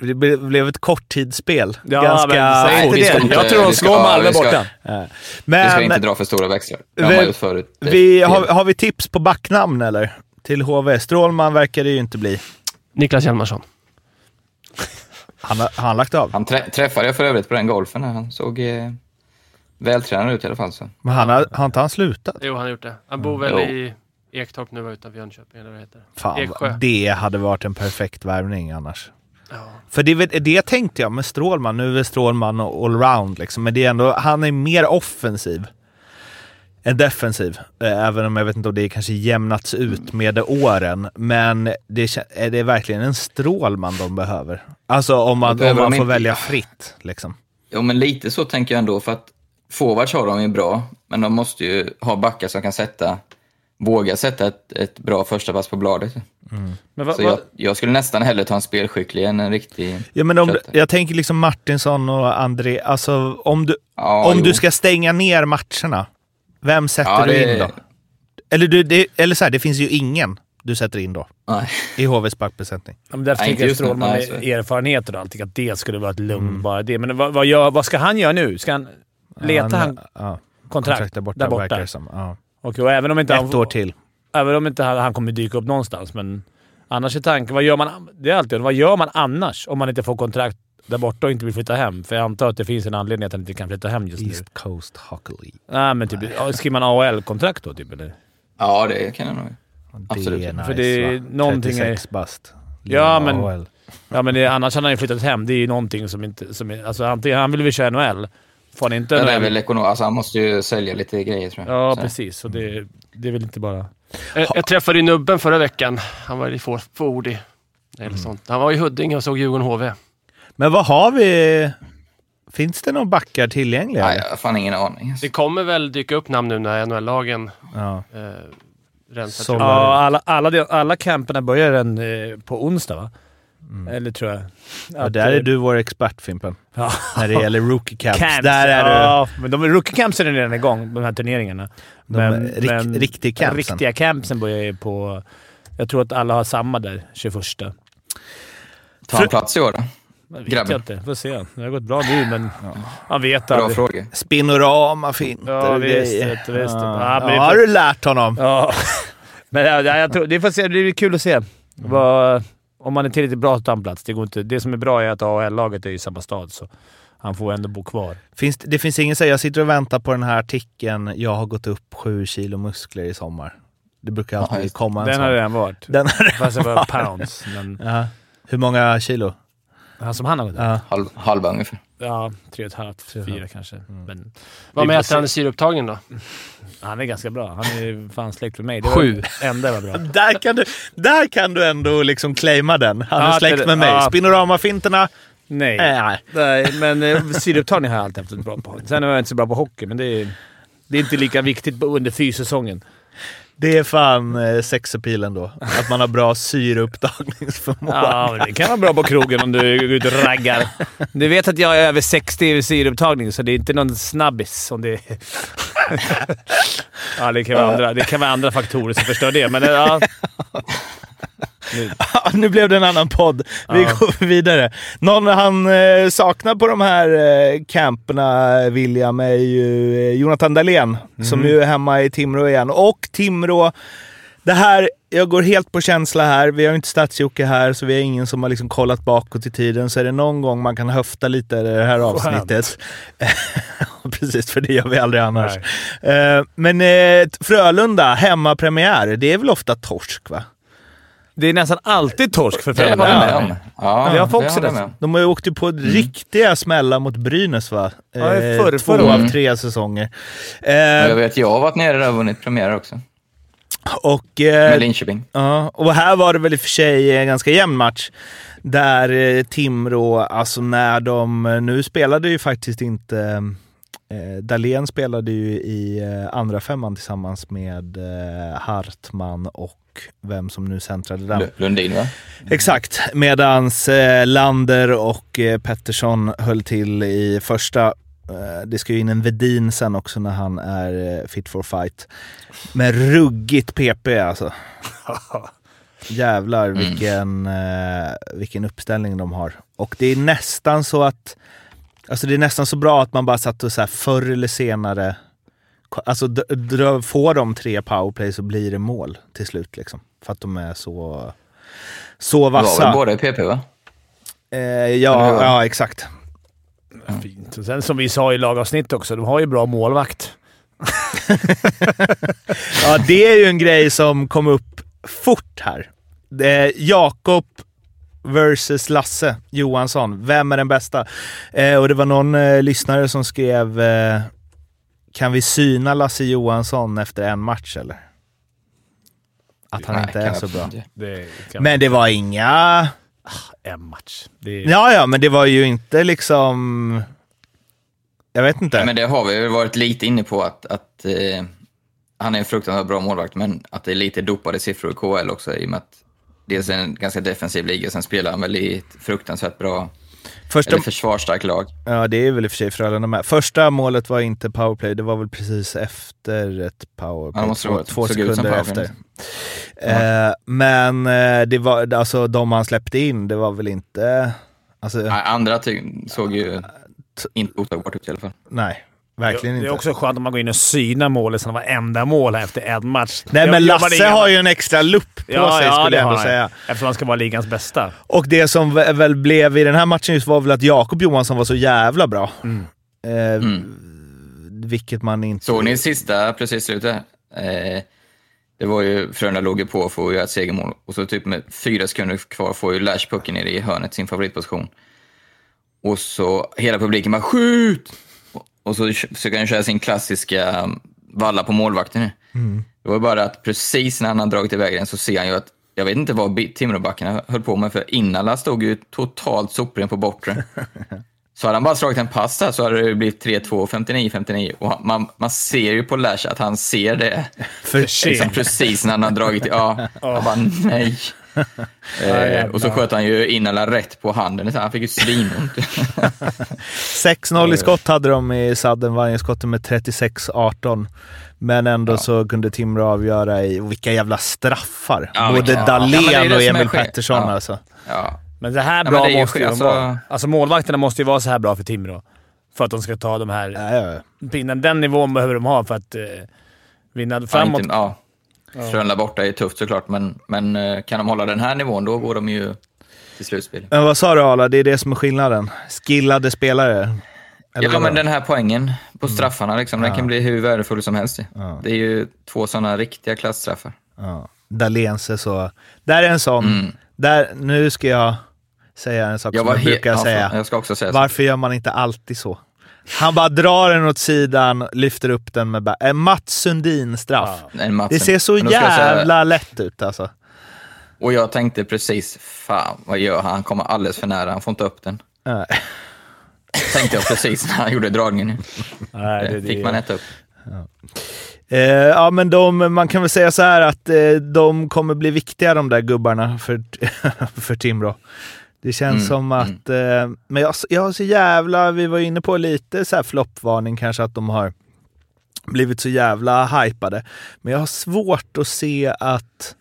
det ble- blev ett korttidsspel. Ja, Ganska men inte vi ska det. inte- Jag tror de slår Malmö borta. Eh, Vi ska Men inte dra för stora växlar. Vi- förut. Vi, har, har vi tips på backnamn eller? Till HV? Strålman verkar det ju inte bli. Niklas Hjalmarsson. Han har, har han lagt av? Han trä- träffade jag för övrigt på den golfen. Han såg eh, vältränad ut i alla fall. Så. Men han har, har inte han slutat? Jo, han har gjort det. Han bor väl Jo. i Ektorp nu, utanför Jönköping, eller vad det heter. Fan, Eksjö. det hade varit en perfekt värvning annars. Ja. För det, det tänkte jag med Strålman. Nu är Strålman allround liksom, men det är ändå, han är mer offensiv än defensiv. Eh, Även om jag vet inte om det kanske jämnats ut med åren. Men det är det verkligen en Strålman de behöver. Alltså om man, om man får inte. välja fritt. Liksom. Jo, men lite så tänker jag ändå. För att forwards har de ju bra, men de måste ju ha backar som kan sätta, våga sätta ett, ett bra första pass på bladet. Men vad, Så jag, jag skulle nästan hellre ta en spelskicklig än en riktig Ja, men om, jag tänker liksom Martinsson och André. Alltså om du, Ja, om jo. du ska stänga ner matcherna, vem sätter Ja, du det- in då? Eller, du, det, eller så här, det finns ju ingen du sätter in då Nej. i HVs backbesättning. Ja, men därför Nej, tänker inte jag. Strålman med så är det. erfarenheter och allting, att det skulle vara ett lugn bara det. Men vad, vad, gör, vad ska han göra nu? Ska han leta han ja, kontrakt, kontrakt där borta, där borta? som. Ja. Okej, och även om inte Ett han, år till. Även om inte han, han kommer dyka upp någonstans, men annars är tanken... Vad gör man, det är alltid vad gör man annars om man inte får kontrakt där borta och inte vill flytta hem? För jag antar att det finns en anledning att han inte kan flytta hem just nu. East Coast Hockey League. Nej, men typ, ja, skriver man AHL-kontrakt då, typ? Eller? Ja, det kan jag nog. Absolut. Det är nice, För det är va? någonting är- 36 bast. Ja, men- AHL. Ja, men det, annars hade han ju flyttat hem. Det är ju någonting som inte... Som är, alltså, antingen, han vill väl köra NHL. Får han inte är NHL? väl ekonom, alltså han måste ju sälja lite grejer tror jag. Ja, Så. precis. Så det, det är väl inte bara... Jag, jag träffade ju nubben förra veckan. Han var lite för- fåordig. Eller Mm. sånt. Han var i Huddinge och såg Djurgården HV. Men vad har vi? Finns det några backar tillgängliga? Nej, jag har fan ingen aning. Det kommer väl dyka upp namn nu när NHL-lagen Ja. eh, rensar Som-. Ja, alla, alla, alla camperna börjar en, eh, på onsdag, va? Eller tror jag. Att, där eh, är du vår expert Fimpen. Ja. När det gäller rookie (laughs) camps. Camps, Där är du. ja, men de rookie campsen är redan igång, de här turneringarna. De rik- riktig campsen. Riktiga campsen börjar ju på... Jag tror att alla har samma där, 21. Tar han plats i år då? Det vet Grabben. jag inte. Får se. Det har gått bra nu, men man vet Bra aldrig. fråga. Spinorama, finter Ja, och visst, grejer. vet du, visst. Ja. Ja, det Ja, har du lärt honom? Ja. (laughs) Men ja, ja, jag tror, det, får se, det blir kul att se. Vad, om man är tillräckligt bra att ta en plats. Det, går inte, det som är bra är att AHL-laget är i samma stad, så han får ändå bo kvar. Finns, det finns ingen säga, jag sitter och väntar på den här artikeln “Jag har gått upp sju kilo muskler i sommar”. Det brukar alltid Ja, det. komma en Den sån. har redan varit. Den har det Fast det var pounds. Men, Ja. Hur många kilo? Han som han har gått upp. Ja. Halv, halva ungefär. Ja, tre och ett halvt, fyra kanske. Men Vad mäter han i syreupptagning då? han är ganska bra. Han är fan släkt med mig. Det var Sju. enda var bra. (laughs) Där kan du, där kan du ändå liksom claima den. Han är Ja, släkt det- med mig. ja. Spinorama-finterna? Nej. Nej. Nej, men eh, syreupptagning har jag alltid haft ett bra på. Sen är jag inte så bra på hockey, men det är, det är inte lika viktigt under fyssäsongen. Det är fan eh, sexepilen då. Att man har bra syreupptagningsförmåga. Ja, men det kan vara bra på krogen om du går ut och raggar. Du vet att jag är över 60 i syreupptagning, så det är inte någon snabbis. Om det... ja, det kan, vara andra, det kan vara andra faktorer som förstör det, men eh, ja. (laughs) Nu blev det en annan podd. Vi Ja. går vidare. Någon han eh, saknar på de här eh, camperna, William, är ju eh, Jonathan Dahlén som ju är hemma i Timrå igen. Och Timrå, det här, jag går helt på känsla här. Vi har ju inte stats här, så vi har ingen som har liksom kollat bakåt i tiden. Så är det någon gång man kan höfta lite i det här avsnittet. (laughs) Precis, för det gör vi aldrig annars. Eh, men eh, Frölunda, hemmapremiär, det är väl ofta torsk va? Det är nästan alltid torsk för Det håller jag Frölunda. med om. Ja, Vi har fått det också jag det. med. De har ju åkt på riktiga smällar mot Brynäs va? Ja, förr- två förra av tre säsonger. Och Jag Eh, vet, jag har varit nere där och vunnit premiärer också. och, eh, Med Linköping. ja, och här var det väl i och för sig en ganska jämn match. Där eh, Timrå, alltså när de... Nu spelade ju faktiskt inte... Eh, Dahlén spelade ju i eh, andra femman tillsammans med eh, Hartman och vem som nu centrade den. Lu- Lundin va? Exakt, medans eh, Lander och eh, Pettersson höll till i första. Eh, det ska ju in en Vedin sen också när han är fit for fight. Men ruggigt PP alltså. (laughs) Jävlar vilken, eh, vilken uppställning de har. Och det är nästan så att Alltså det är nästan så bra att man bara satt och så här förr eller senare Alltså dra, får de tre powerplay så blir det mål till slut liksom. För att de är så, så Det var vassa. väl båda i PP va? Eh, ja, ja, exakt. Fint. Och sen som vi sa i lagavsnitt också, de har ju bra målvakt. (laughs) Ja, det är ju en grej som kom upp fort här. Det är Jakob versus Lasse Johansson. Vem är den bästa? Eh, och det var någon eh, lyssnare som skrev eh, Kan vi syna Lasse Johansson efter en match eller? Att han Nej, inte är så bra. Det Men det var inga... en match. Det Ja, ja, men det var ju inte liksom... Jag vet inte. Nej, men det har vi varit lite inne på att, att eh, han är en fruktansvärt bra målvakt, men att det är lite dopade siffror i KL också i och med att dels är en ganska defensiv liga, sen spelar han väl i ett fruktansvärt bra, Första, eller försvarsstarkt lag. ja, det är väl i och för sig Frölunda med. Första målet var inte powerplay, det var väl precis efter ett powerplay. Ja, två två sekunder efter. Eh, men eh, det var, alltså de han släppte in, det var väl inte... Alltså, Nej, andra såg ju inte otagbart ut i alla fall. nej. Verkligen det inte. är också skönt om man går in och synar målet som varenda mål här efter en match. Nej, men var Lasse har ju en extra lupp på sig skulle jag ändå han. säga. Eftersom han ska vara ligans bästa. Och det som vä- väl blev i den här matchen just var väl att Jakob Johansson var så jävla bra. Eh, Mm. Vilket man inte... Såg ni sista precis slutet? Eh, det var ju, Frölunda låg ju på för att göra ett segermål och så typ med fyra sekunder kvar får ju Lash pucken nere i hörnet, sin favoritposition. Och så hela publiken bara “skjut!” Och, så försöker han köra sin klassiska um, valla på målvakten. Mm. Det var bara att precis när han har dragit iväg den så ser han ju att, jag vet inte vad Timråbackarna höll på med, för Innala stod ju totalt sopren på bortre. (laughs) Så hade han bara slagit en pass där så hade det blivit 3-2, 59-59. Och man, man ser ju på Lash att han ser det För liksom precis när han har dragit. (laughs) Ja, jag bara nej. (laughs) Eh, och så sköt han ju Innala rätt på handen. Så Han fick ju svinont. (laughs) 6-0 i skott hade de i sadden, varje skott med 36-18. Men ändå så kunde Timrå avgöra i, vilka jävla straffar. Ja, Både ja, Dahlén det och Emil Pettersson ja. alltså. Ja. Men det här Ja, bra måste ju alltså- vara... Alltså målvakterna måste ju vara så här bra för Timrå. För att de ska ta de här Ja, ja, ja. pinnarna. Den nivån behöver de ha för att eh, vinna Ja, framåt. inte, ja. Frölunda borta är tufft såklart, men, men eh, kan de hålla den här nivån, då går de ju till slutspel. Men vad sa du Arla? Det är det som är skillnaden. Skillade spelare. Eller Ja, men den här poängen på straffarna, liksom, den Ja. kan bli hur värdefull som helst. Ja. Det är ju två sådana riktiga klassstraffar. Ja. Dahléns är så... Där är en sån. Mm. Där, nu ska jag säga en sak Jag som jag he- brukar ja, säga. Jag ska också säga så. Varför gör man inte alltid så? Han bara drar den åt sidan, lyfter upp den med... En Mats Sundin-straff. Nej, Matsen. Det ser så jag säga- jävla lätt ut alltså. Och jag tänkte precis, fan vad gör han? Han kommer alldeles för nära, han får inte upp den. Nej. (laughs) Tänkte jag precis när han gjorde dragningen. Nej, det, fick det, man äta upp. Eh, ja, men de, man kan väl säga så här att eh, de kommer bli viktiga de där gubbarna för, (laughs) för Timrå. Det känns Mm, som att... Eh, men jag, jag har så jävla... Vi var inne på lite så här floppvarning kanske att de har blivit så jävla hypade. Men jag har svårt att se att,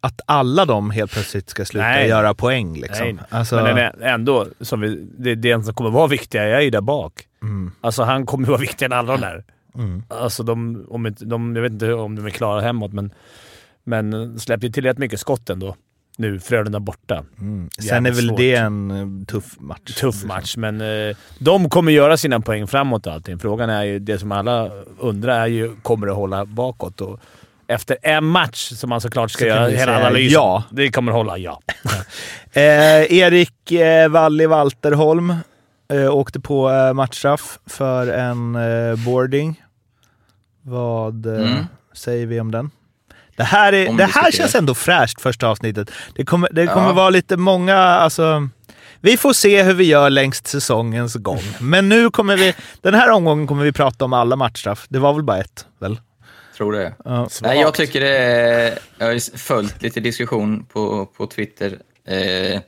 att alla de helt plötsligt ska sluta Nej. göra poäng. Liksom. Alltså, Men den är ändå, som vi, det, det som kommer vara viktiga är ju där bak. mm, Alltså han kommer vara viktigare än alla de där. mm. Alltså de, om de, jag vet inte om de är klara hemåt, men, men släpper ju till rätt mycket skott ändå. Nu, Frölunda borta. Mm. Sen är väl svårt. det en eh, tuff match. Tuff match, men eh, de kommer göra sina poäng framåt och allting. Frågan är ju, det som alla undrar är ju, kommer det hålla bakåt? Och efter en match, som man såklart ska Så göra hela analysen. ja. Det kommer hålla, ja. (laughs) (laughs) Eh, Erik eh, Walli Walterholm eh, åkte på eh, matchstraff för en eh, boarding. Vad eh, Mm. säger vi om den? Det här, är, det här känns ändå fräscht, första avsnittet. Det kommer, det kommer Ja. vara lite många... Alltså, vi får se hur vi gör längs säsongens gång. Men nu kommer vi... Den här omgången kommer vi prata om alla matchstraff. Det var väl bara ett, väl? Tror det. Ja. Nej, jag tycker det är... Jag har följt lite diskussion på, på Twitter. Eh,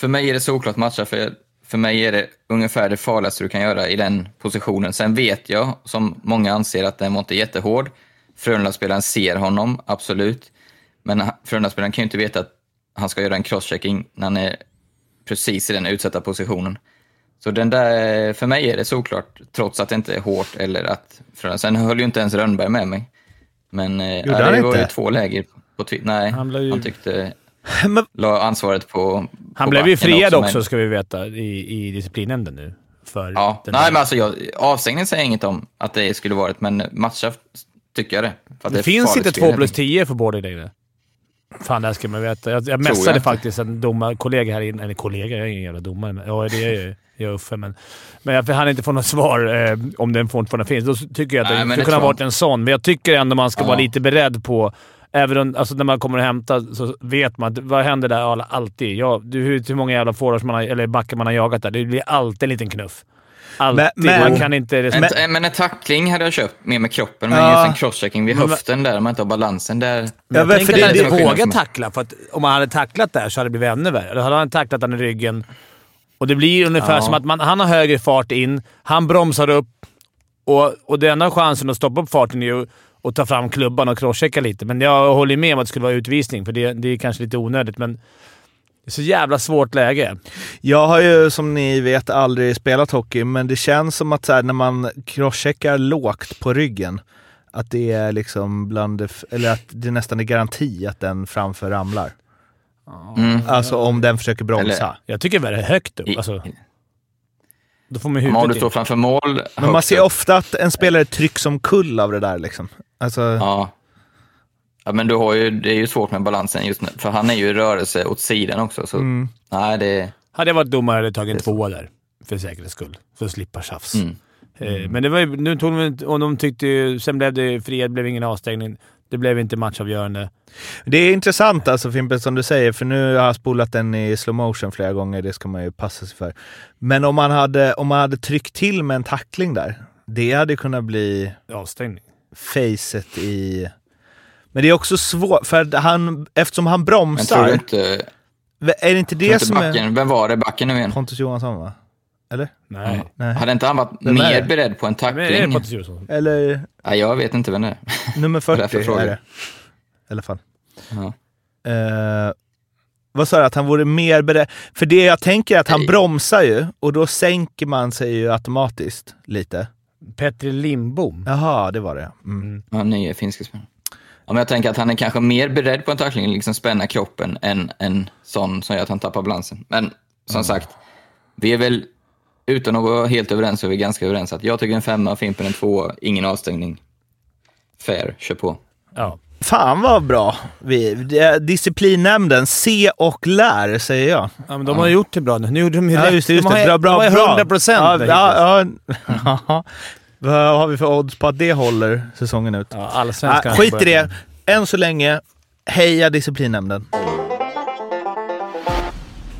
för mig är det såklart matcher, för, för mig är det ungefär det farligaste du kan göra i den positionen. Sen vet jag, som många anser, att den var inte jättehård. Frölunda-spelaren ser honom, absolut. Men Frölunda-spelaren kan ju inte veta att han ska göra en crosschecking när han är precis i den utsatta positionen. Så den där, för mig är det såklart, trots att det inte är hårt eller att... Frölunda- Sen höll ju inte ens Rönnberg med mig. Men han det var inte? ju två läger på Twitter. Nej, Han han, blev ju- tyckte... (laughs) Men, La ansvaret på Han på blev ju friad men- också, ska vi veta, i, i disciplinnämnden nu. För Ja, nej här- men alltså jag, avstängningen säger jag inget om att det skulle varit, men matcha tycker jag det. Det är finns inte spel. 2 plus 10 för båda längre. Fan, det här ska man veta. Jag, jag inte. faktiskt en domarkollega här inne. Eller kollega, jag är ingen jävla domare. Men, ja, det är jag ju. Jag är Uffe, men, men jag hann inte få något svar eh, om den fortfarande finns. Då tycker jag att Nej, det skulle det kunna ha varit en sån, men jag tycker ändå man ska Ja. vara lite beredd på Även om, alltså när man kommer och hämtar så vet man att vad händer där all- alltid. Ja, hur, hur många jävla man har, eller backar man har jagat där. Det blir alltid en liten knuff. Alltid. Men- man men- kan inte... En, Men, men en tackling hade jag köpt mer med kroppen, men Ja. just en crosschecking vid Men- höften där, om man inte har balansen där. Ja, jag men tänker för att han det- inte vågar tackla, för att om han hade tacklat där så hade det blivit ännu värre. Då hade han tacklat den i ryggen. Och det blir ungefär Ja. som att man, han har högre fart in, han bromsar upp och, och den enda chansen att stoppa upp farten är ju att ta fram klubban och crosschecka lite. Men jag håller med om att det skulle vara utvisning, för det, det är kanske lite onödigt, men det är så jävla svårt läge. Jag har ju som ni vet aldrig spelat hockey, men det känns som att så här, när man crosscheckar lågt på ryggen, att det är liksom bland eller att det nästan är garanti att den framför ramlar. Mm. Alltså om den försöker bromsa. Eller- Jag tycker det är högt upp. Alltså, då får man Men om huvudet du står framför mål Men man ser upp, ofta att en spelare trycks omkull av det där liksom. Alltså, Ja. Ja, men du har ju, det är ju svårt med balansen just nu, för han är ju i rörelse åt sidan också. Så, mm. nej, det... Hade jag varit domare hade jag tagit en tvåa där, för säkerhets skull. För att slippa tjafs. Mm. Eh, Men det var ju, nu tog de och de tyckte ju... Sen blev det frihet, blev ingen avstängning. Det blev inte matchavgörande. Det är intressant alltså Fimpen, som du säger, för nu har jag spolat den i slow motion flera gånger, det ska man ju passa sig för. Men om man hade, om man hade tryckt till med en tackling där, det hade kunnat bli Avstängning. facet i... Men det är också svårt, för han, eftersom han Men tror bromsar, du inte... är det inte det inte som är... backen, Vem var det backen nu igen? Pontus Johansson va? Eller? Nej. Nej. Hade inte han varit Vem är mer beredd på en Men är det tackling? Pontus Johansson? Eller Nej, jag vet inte vem det är. (laughs) nummer Det är därför 40 jag frågar. är det. I alla fall. Ja. Eh, vad sa du? Att han vore mer beredd? För det jag tänker är att han Nej. bromsar ju och då sänker man sig ju automatiskt lite. Petri Lindbom. Jaha, det var det. Mm. Ja, nya finska spelare. Ja, men jag tänker att han är kanske mer beredd på en tackling, liksom spänna kroppen, än en sån som gör att han tappar balansen. Men som sagt, vi är väl, utan att vara helt överens, så är vi ganska överens att jag tycker en femma, Fimpen en tvåa, ingen avstängning. Fair, kör på. Ja. Fan vad bra. Vi, disciplinnämnden, se och lär, säger jag. ja, men de har gjort det bra nu. Nu gjorde de ju Ja, rätt. just det. Just de har, det. Bra, bra, de har ju bra. 100 procent. Ja, ja, ja. (laughs) Vad har vi för odds på att det håller säsongen ut? ja, allsvenskan. Ah, skit i det. Än så länge, heja disciplinnämnden.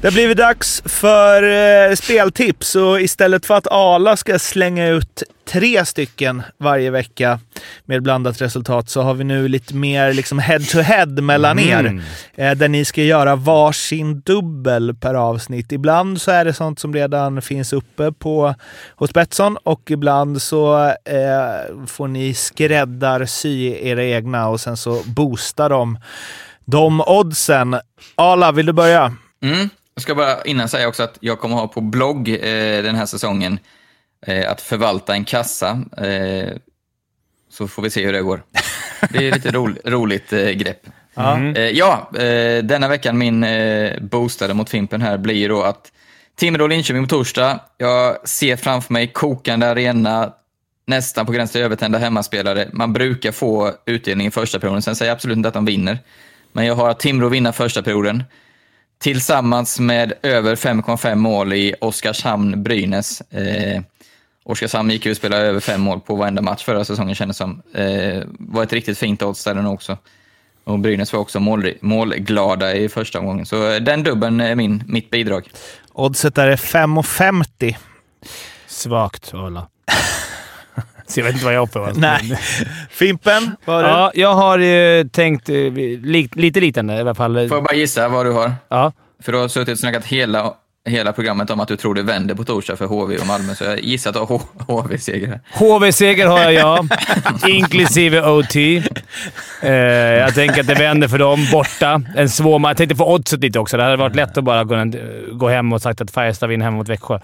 Det har blivit dags för eh, speltips och istället för att Ala ska slänga ut tre stycken varje vecka med blandat resultat så har vi nu lite mer liksom head-to-head mellan er. Eh, där ni ska göra varsin dubbel per avsnitt. Ibland så är det sånt som redan finns uppe på, hos Betsson och ibland så eh, får ni skräddarsy era egna och sen så boostar de de oddsen. Ala, vill du börja? Mm. Jag ska bara innan säga också att jag kommer ha på blogg eh, den här säsongen eh, att förvalta en kassa. Eh, så får vi se hur det går. (laughs) Det är lite ro, roligt eh, grepp. Eh, ja, eh, denna veckan min eh, boostade mot Fimpen här blir då att Timrå-Linköping på torsdag. Jag ser framför mig kokande arena, nästan på gränsen till övertända hemmaspelare. Man brukar få utdelning i första perioden, sen säger jag absolut inte att de vinner. Men jag har att Timrå vinner första perioden. Tillsammans med över 5,5 mål i Oskarshamn-Brynäs. Eh, Oskarshamn gick ju och spelade över fem mål på varenda match förra säsongen kändes som. Eh, var ett riktigt fint odds där också. Och Brynäs var också mål, målglada i första omgången. Så eh, den dubben är min, mitt bidrag. Oddset är 5,50. Svagt, Ola. (laughs) (laughs) Så jag vet inte vad jag uppe på. Nej. Fimpen, vad har du? Ja, jag har eh, tänkt eh, li, lite liknande i alla fall. Får jag bara gissa vad du har? Ja. För du har suttit och snackat hela, hela programmet om att du tror det vänder på torsdag för HV och Malmö, så jag gissar att du har HV-seger. HV-seger har jag, ja. (laughs) Inklusive OT. Eh, jag tänker att det vänder för dem borta. En svår match. Jag tänkte få oddset lite också. Det hade varit lätt att bara gå, gå hem och sagt att Färjestad vinner hemma mot Växjö.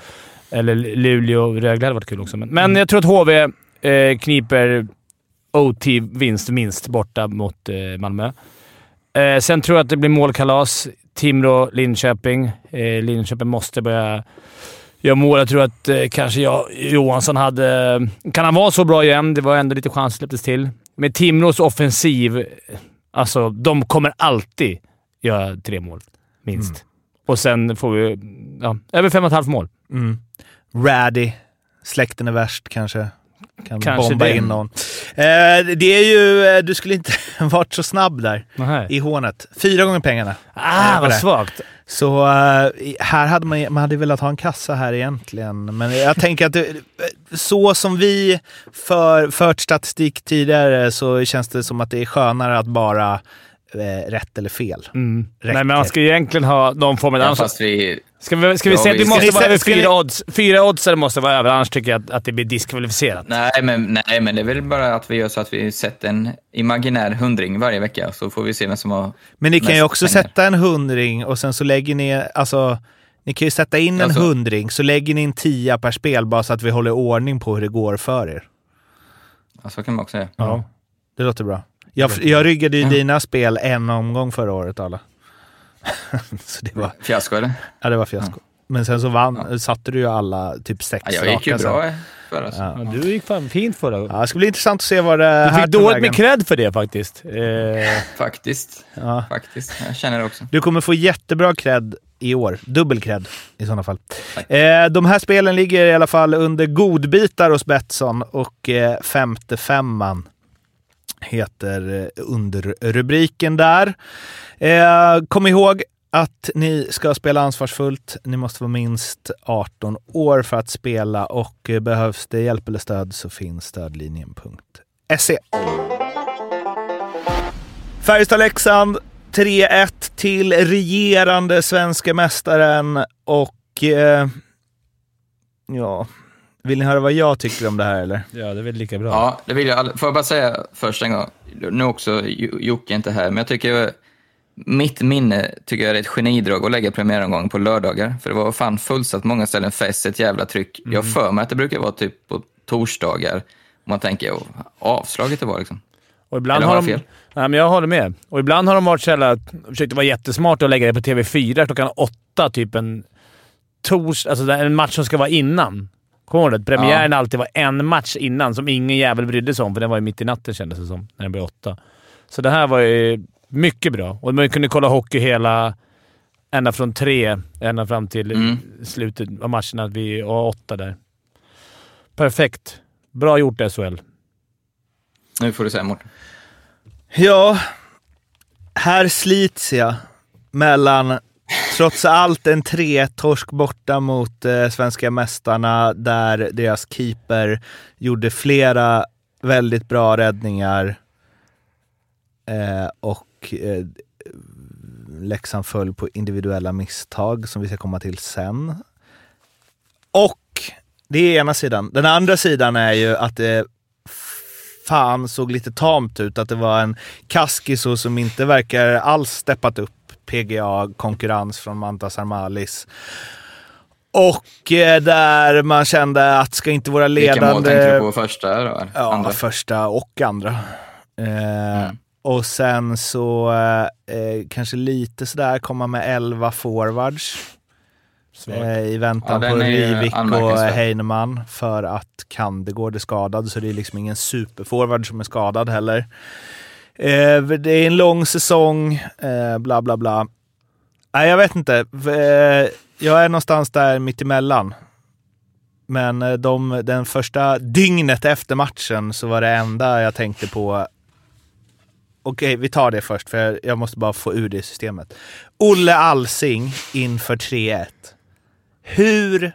Eller Luleå-Rögle hade varit kul också. Men, men jag tror att HV eh, kniper OT-vinst minst borta mot eh, Malmö. Eh, sen tror jag att det blir målkalas. Timrå-Linköping. Eh, Linköping måste börja göra mål. Jag tror att eh, kanske jag, Johansson hade... Kan han vara så bra igen? Det var ändå lite chans släpptes till. Med Timrås offensiv, alltså de kommer alltid göra tre mål, minst. Och sen får vi ja, över fem och ett halvt mål. Mm. Raddy. Släkten är värst kanske. Kan Kanske bomba det. in någon. Eh, det är ju... eh, Du skulle inte (laughs) varit så snabb där Nähä. i hånet. Fyra gånger pengarna. Ah, Eh, vad det. svagt. Så eh, här hade man, man hade velat ha en kassa här egentligen. Men jag tänker att det, så som vi för, fört statistik tidigare så känns det som att det är skönare att bara eh, rätt eller fel. Mm. Nej, men man ska egentligen ha någon form av... Ja, fast vi, Ska vi, ska vi Ja, säga att vi- det måste vara över fyra odds? Fyra odds måste vara över, annars tycker jag att, att det blir diskvalificerat. nej, men, nej, men det är väl bara att vi gör så att vi sätter en imaginär hundring varje vecka, så får vi se vem som har Men ni kan ju också pengar. sätta en hundring och sen så lägger ni... Alltså, ni kan ju sätta in en Alltså- hundring, så lägger ni en tia per spel bara så att vi håller ordning på hur det går för er. Ja, så kan man också göra. Ja. Det låter bra. Jag, jag ryggade ju dina spel en omgång förra året, alla. (laughs) så det var, Fiasko eller? ja, det var fiasko. Men sen så vann, satte du ju alla typ sex Ja, jag gick ju sen. bra förra. så. Ja. Ja, du gick fan fint förra Ja, det ska bli intressant att se vad det Du här fick tar dåligt med cred för det faktiskt. Eh, Faktiskt. Ja. Faktiskt. Jag känner det också. Du kommer få jättebra cred i år. Dubbel cred i sådana fall. Eh, de här spelen ligger i alla fall under godbitar hos Betsson och eh, femte femman heter eh, underrubriken där. Eh, kom ihåg att ni ska spela ansvarsfullt. Ni måste vara minst 18 år för att spela och eh, behövs det hjälp eller stöd så finns stödlinjen.se. Färjestad-Leksand 3-1 till regerande svenska mästaren och eh, ja, vill ni höra vad jag tycker om det här eller? ja, det är väl lika bra. Ja, det vill jag. Får jag bara säga först en gång, nu också, Jo- Jocke är inte här, men jag tycker mitt minne tycker jag är ett genidrag att lägga premiäromgången på lördagar. För det var fan fullsatt många ställen, fest, ett jävla tryck. Jag har för mig att det brukar vara typ på torsdagar. Och man tänker, oh, avslaget det var liksom. Och ibland Eller har har de, jag fel? Nej, men jag håller med. Och ibland har de varit så jävla, försökt vara jättesmarta och lägga det på TV4 klockan åtta, typ en tors, alltså en match som ska vara innan. Kommer du ihåg det? Premiären alltid var en match innan som ingen jävel brydde sig om, för den var ju mitt i natten kändes det som, när den blev åtta. Så det här var ju mycket bra. Och man kunde kolla hockey hela... Ända från tre, ända fram till Mm. slutet av matcherna vid och åtta där. Perfekt. Bra gjort SHL. Nu får du säga Mårten. Ja, här slits jag mellan trots allt en 3-torsk borta mot eh, svenska mästarna där deras keeper gjorde flera väldigt bra räddningar eh, och eh, Leksand föll på individuella misstag som vi ska komma till sen. Och det är ena sidan. Den andra sidan är ju att det fan såg lite tamt ut. Att det var en Kaskiso som inte verkar alls steppat upp PGA-konkurrens från Mantas Armalis. Och eh, där man kände att ska inte våra Vilka mål tänkte ledande... du på första då? Ja, Andra? första och andra. Eh, Mm. Och sen så eh, kanske lite sådär komma med 11 forwards. Eh, I Ja, väntan den på Rivik och. Heinemann för att Kandegård är skadad, så det är liksom ingen superforward som är skadad heller. Eh, det är en lång säsong, eh, bla bla bla. Nej, jag vet inte. Eh, jag är någonstans där mittemellan. Men eh, de, den första dygnet efter matchen så var det enda jag tänkte på Okej, vi tar det först för jag- måste bara få ur det systemet. Olle Alsing inför 3-1. Hur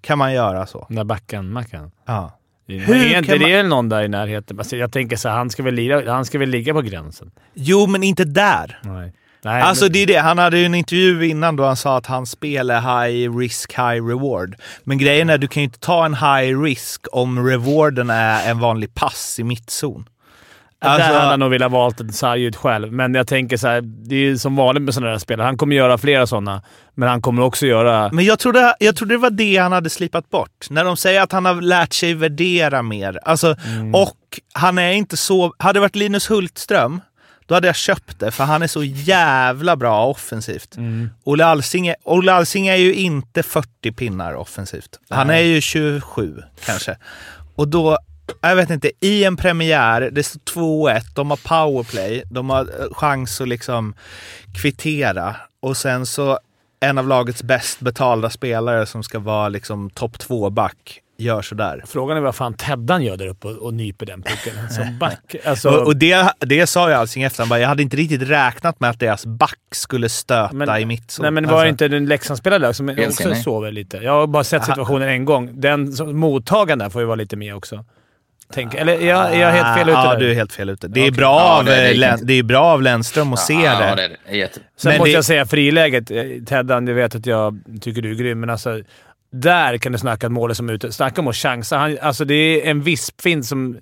kan man göra så? Den där backen, Mackan. Ja. Hur är inte man- det någon där i närheten? Alltså, jag tänker så här, han ska, väl lira, han ska väl ligga på gränsen? Jo, men inte där. Nej. Nej Alltså men, det är det. Han hade ju en intervju innan då han sa att hans spel är high risk, high reward. Men grejen är, du kan ju inte ta en high risk om rewarden är en vanlig pass i mittzon. Alltså, där hade han nog velat valt en sarg själv, men jag tänker så här, det är som vanligt med sådana där spelare. Han kommer göra flera sådana, men han kommer också göra... Men jag trodde, jag trodde det var det han hade slipat bort. När de säger att han har lärt sig värdera mer. Alltså, Och han är inte så... Hade det varit Linus Hultström, då hade jag köpt det. För han är så jävla bra offensivt. Olle, Alsing är, Olle Alsing är ju inte 40 pinnar offensivt. Han är ju 27 kanske. Och då, jag vet inte, i en premiär, det står 2-1, de har powerplay, de har eh, chans att liksom kvittera. Och sen så en av lagets bäst betalda spelare som ska vara liksom topp två back gör sådär. Frågan är vad fan Teddan gör där uppe och, och nyper den pucken (laughs) som back. Alltså, Och, och det, det sa jag Alsing efter. Bara, jag hade inte riktigt räknat med att deras back skulle stöta Men- i mittzon. Nej, men var Alltså, inte den Leksandsspelare där som också sover lite? Jag har bara sett situationen en gång. Den mottagaren där får ju vara lite med också. Tänk, eller är jag, är jag helt fel ute Ja, där? du är helt fel ute. Det är, Okej. bra, Ja, av, det- det är eh, det är bra av Lennström att se ja, det. Ja, det är. Jätte... Sen Men måste det- jag säga friläget. eh, Teddan, du vet att jag tycker du är grym, men alltså... Där kan du snacka att målet som är ute. Snacka om att chansa. Han, alltså det är en vispfint som...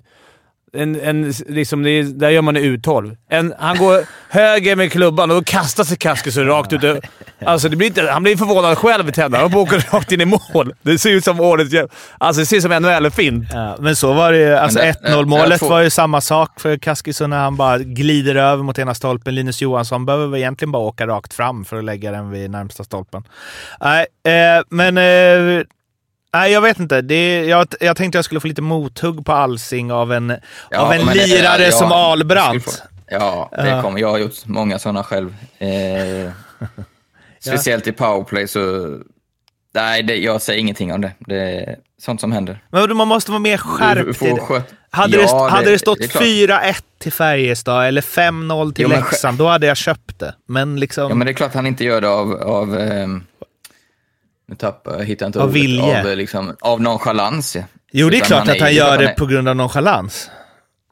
En, en, liksom det är, där gör man en U12. En, han går höger med klubban och då kastar sig Kaskis rakt ut. Alltså det blir inte, han blir förvånad själv, Teddan. Han åker rakt in i mål. Det ser ut som årets... Alltså det ser ut som NHL-fint. Ja, men så var det ju. Alltså Men det- 1-0 målet det är två- var ju samma sak för Kaskison när han bara glider över mot ena stolpen. Linus Johansson behöver väl egentligen bara åka rakt fram för att lägga den vid närmsta stolpen. Nej, eh, men... Eh, nej, jag vet inte. Det, jag, jag tänkte jag skulle få lite mothugg på Alsing av en, Ja, av en men det- lirare ja, som få- Ja, det kommer. Jag har gjort många sådana själv. Eh, (laughs) speciellt i powerplay så... Nej, det, jag säger ingenting om det. Det är sånt som händer. Men man måste vara mer skärpt i det. Hade, det, hade det stått är klart. 4-1 till Färjestad eller 5-0 till Jo, Leksand, då hade jag köpt det. Men liksom... Ja, men det är klart han inte gör det av... av ehm, nu tappar jag, hittar inte Av ordet. vilje. Av, liksom, av nonchalans. ja. jo, det är Utan klart att han det är gör det han är- på grund av nonchalans.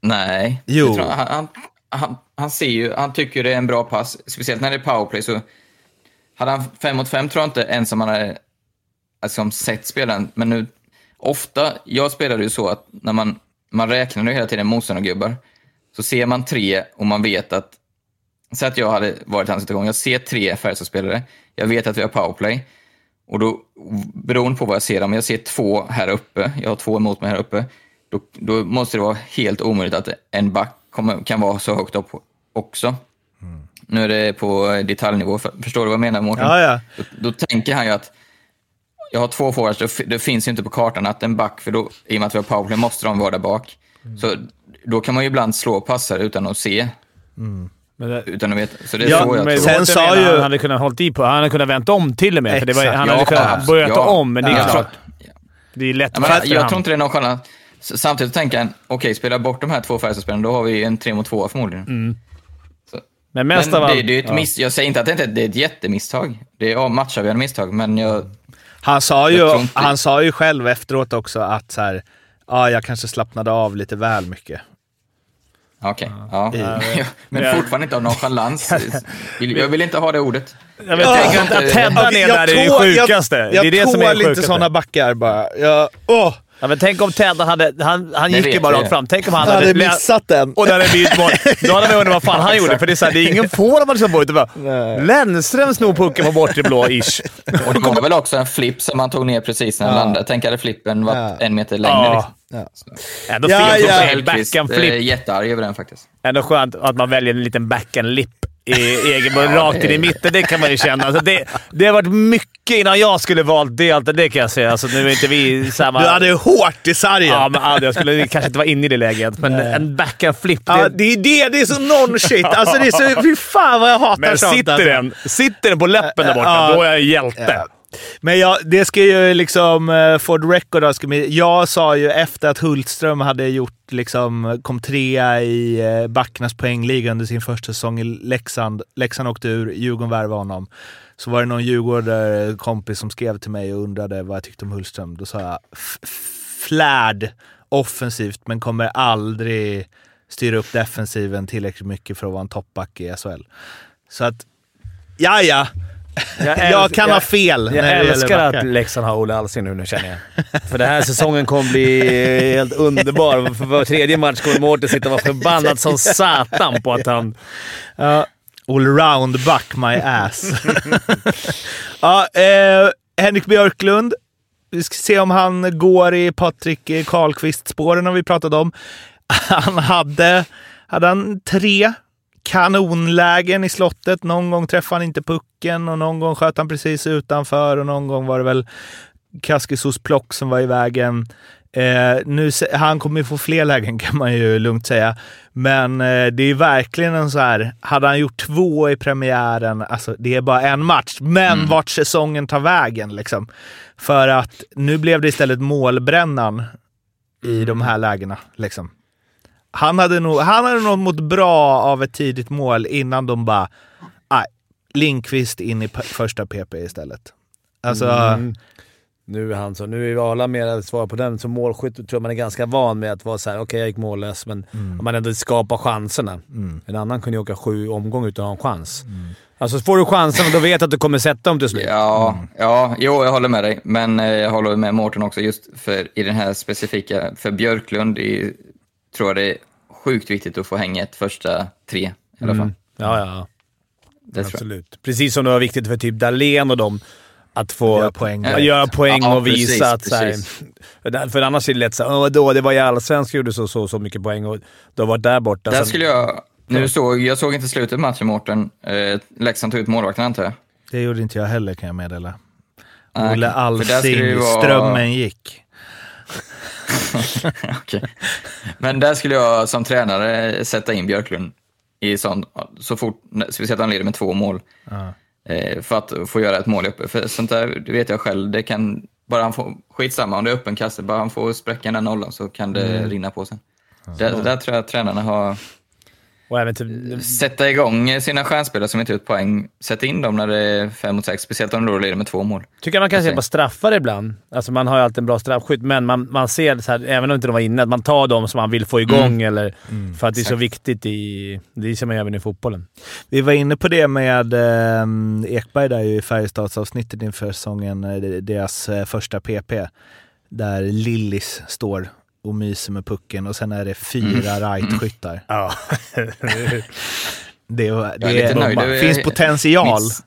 Nej. Jo. Tror, han, han, han, han ser ju, han tycker det är en bra pass, speciellt när det är powerplay. Så hade han fem mot fem tror jag inte ens om han hade alltså, sett spelaren. Men nu, ofta, jag spelade ju så att när man, man räknar ju hela tiden motståndargubbar, så ser man tre och man vet att, så att jag hade varit i hans situation, jag ser tre Färjestadspelare, jag vet att vi har powerplay. Och då, beroende på vad jag ser, om jag ser två här uppe, jag har två emot mig här uppe, då, då måste det vara helt omöjligt att en back kommer, kan vara så högt upp också. Nu är det på detaljnivå. För- Förstår du vad jag menar Mårten? Ja, ja. Då, då tänker han ju att jag har två forwards, det, finns ju inte på kartan att en back, för då, i och med att vi har powerplay måste de vara där bak. Så då kan man ju ibland slå passar utan att se, Men det, utan att veta. Så det är Ja, så jag men tror. sen sa ju- Han hade kunnat hållit i på. Han hade kunnat vänta om till och med. För det var, han hade Ja, kunnat absolut. börjat Ja. om, men det är Ja. klart. Det är lätt Ja, men, jag tror inte det är någon skillnad. Samtidigt tänker jag, okej, spela bort de här två Färjestadspelarna, då har vi en tre mot två förmodligen. Så, Men mest men av det, allt... det är ett ja. miss, jag säger inte att det inte är det är ett jättemisstag. Det är matchavgörande misstag, men jag... Han sa, ju, han sa ju själv efteråt också att så här, ja, jag kanske slappnade av lite väl mycket. Okej, ja. (laughs) men Ja. fortfarande inte av nonchalans. Jag vill inte ha det ordet. Jag vet, tänker inte att Tedda ner där är det tål- sjukaste. Jag, det är det som är tål det inte sjukaste. sådana backar bara. Jag, åh, Ja, men tänk om Tedda hade... Han, han gick ju bara rakt fram. Tänk om han jag hade hade... missat den. Och det hade blivit mål. Då hade man undrat vad fan han (laughs) gjorde. För det är, så här, det är ingen får man liksom på. Utan bara, Lennström snor pucken på bortre blå, ish. (laughs) Och det var väl också en flipp som han tog ner precis när han landade. Tänk hade flippen varit Ja. en meter längre. Ja. Liksom. Ändå Ja, fint ja. också. Hellkvist Backhand är flip. jättearg över den faktiskt. Ändå skönt att man väljer en liten backhand lip i egen mun, rakt in i mitten. Det kan man ju känna. Alltså det, det har varit mycket innan jag skulle valt det. Allt det kan jag säga. Alltså, nu är inte vi samma... Du hade hårt i sargen. Ja, men aldrig. jag skulle kanske inte vara inne i det läget, men en backhand flip. Det, Ja, det är det. Det är så non-shit. Alltså det är så... Fy fan vad jag hatar men sånt. sitter alltså. den, sitter den på läppen där borta, Ja. då är jag hjälte. Ja. Men jag, det ska ju liksom... Eh, uh, for the record ska Jag sa ju efter att Hultström hade gjort, liksom, kom trea i uh, Backarnas poängliga under sin första säsong i Leksand. Leksand åkte ur, Djurgården värvade honom. Så var det någon Djurgårdare kompis som skrev till mig och undrade vad jag tyckte om Hultström. Då sa jag flärd offensivt, men kommer aldrig styra upp defensiven tillräckligt mycket för att vara en toppback i SHL. Så att, ja ja. Jag kan ha fel Jag gäller älskar att Leksand har Olle Alsing nu, nu känner jag. För den här säsongen kommer bli helt underbar. För var tredje match kommer Mårten sitta och vara förbannad som satan på att han... Ja, allround back my ass. (laughs) ja, eh, Henrik Björklund. Vi ska se om han går i Patrik Karlqvist-spåren har vi pratat om. (laughs) Han hade, hade han tre kanonlägen i slottet. Någon gång träffade han inte pucken och någon gång sköt han precis utanför och någon gång var det väl Kaskisos plock som var i vägen. Eh, nu, han kommer ju få fler lägen (laughs) kan man ju lugnt säga. Men eh, det är verkligen en så här, hade han gjort två i premiären, alltså det är bara en match, men vart säsongen tar vägen liksom. För att nu blev det istället målbrännan i de här lägena. Liksom. Han hade nog, han hade nog mått bra av ett tidigt mål innan de bara, nej, Linkvist in i första PP istället. Alltså, Mm. Nu är han så. Nu är Arla mer att svara på den. Som målskytt tror jag man är ganska van med att vara såhär, okej jag gick mållös, men om man ändå skapar chanserna. En annan kunde ju åka sju omgångar utan att ha en chans. Alltså får du chansen och då vet att du kommer sätta dem till slut. Ja, ja, jo, jag håller med dig. Men eh, jag håller med Mårten också just för i den här specifika, för Björklund i, tror jag det är sjukt viktigt att få hänga ett första tre i alla fall. Ja, ja. Det. Absolut. Precis som det var viktigt för typ Dahlén och dem att få Göra poäng. Ja, göra poäng Ja, och visa precis, att... Så här, precis. (laughs) för annars är det lätt såhär “Åh, då, det var i allsvenskan gjorde så, så så mycket poäng och du har varit där borta”. Där Sen- skulle jag... Nu såg, jag såg inte slutet av matchen, Mårten. Eh, Leksand tog ut målvakten, antar jag. det gjorde inte jag heller kan jag meddela. Nej, Olle Alsing, vara- strömmen gick. (laughs) Okej. Men där skulle jag som tränare sätta in Björklund i sån, så fort, speciellt han leder med två mål. Eh, för att få göra ett mål uppe. För sånt där, det vet jag själv, det kan, bara han får, skitsamma om det är öppen kasse, bara han får spräcka den nollan så kan det Mm. rinna på sen. Där, där tror jag att tränarna har, Och även typ, sätta igång sina stjärnspelare som inte ut poäng, sätta in dem när det är fem mot sex, speciellt om de då leder med två mål. tycker jag man kan se på straffar ibland. Alltså man har ju alltid en bra straffskytt, men man, man ser, så här, även om inte de var inne, att man tar dem som man vill få igång. Eller, för att det är så viktigt i... Det är som även i fotbollen. Vi var inne på det med eh, Ekberg där ju i Färjestadsavsnittet inför säsongen, eh, deras eh, första PP. Där Lillis står och myser med pucken och sen är det fyra right-skyttar. (laughs) Ja. Det, det Det är- finns potential. Mitt,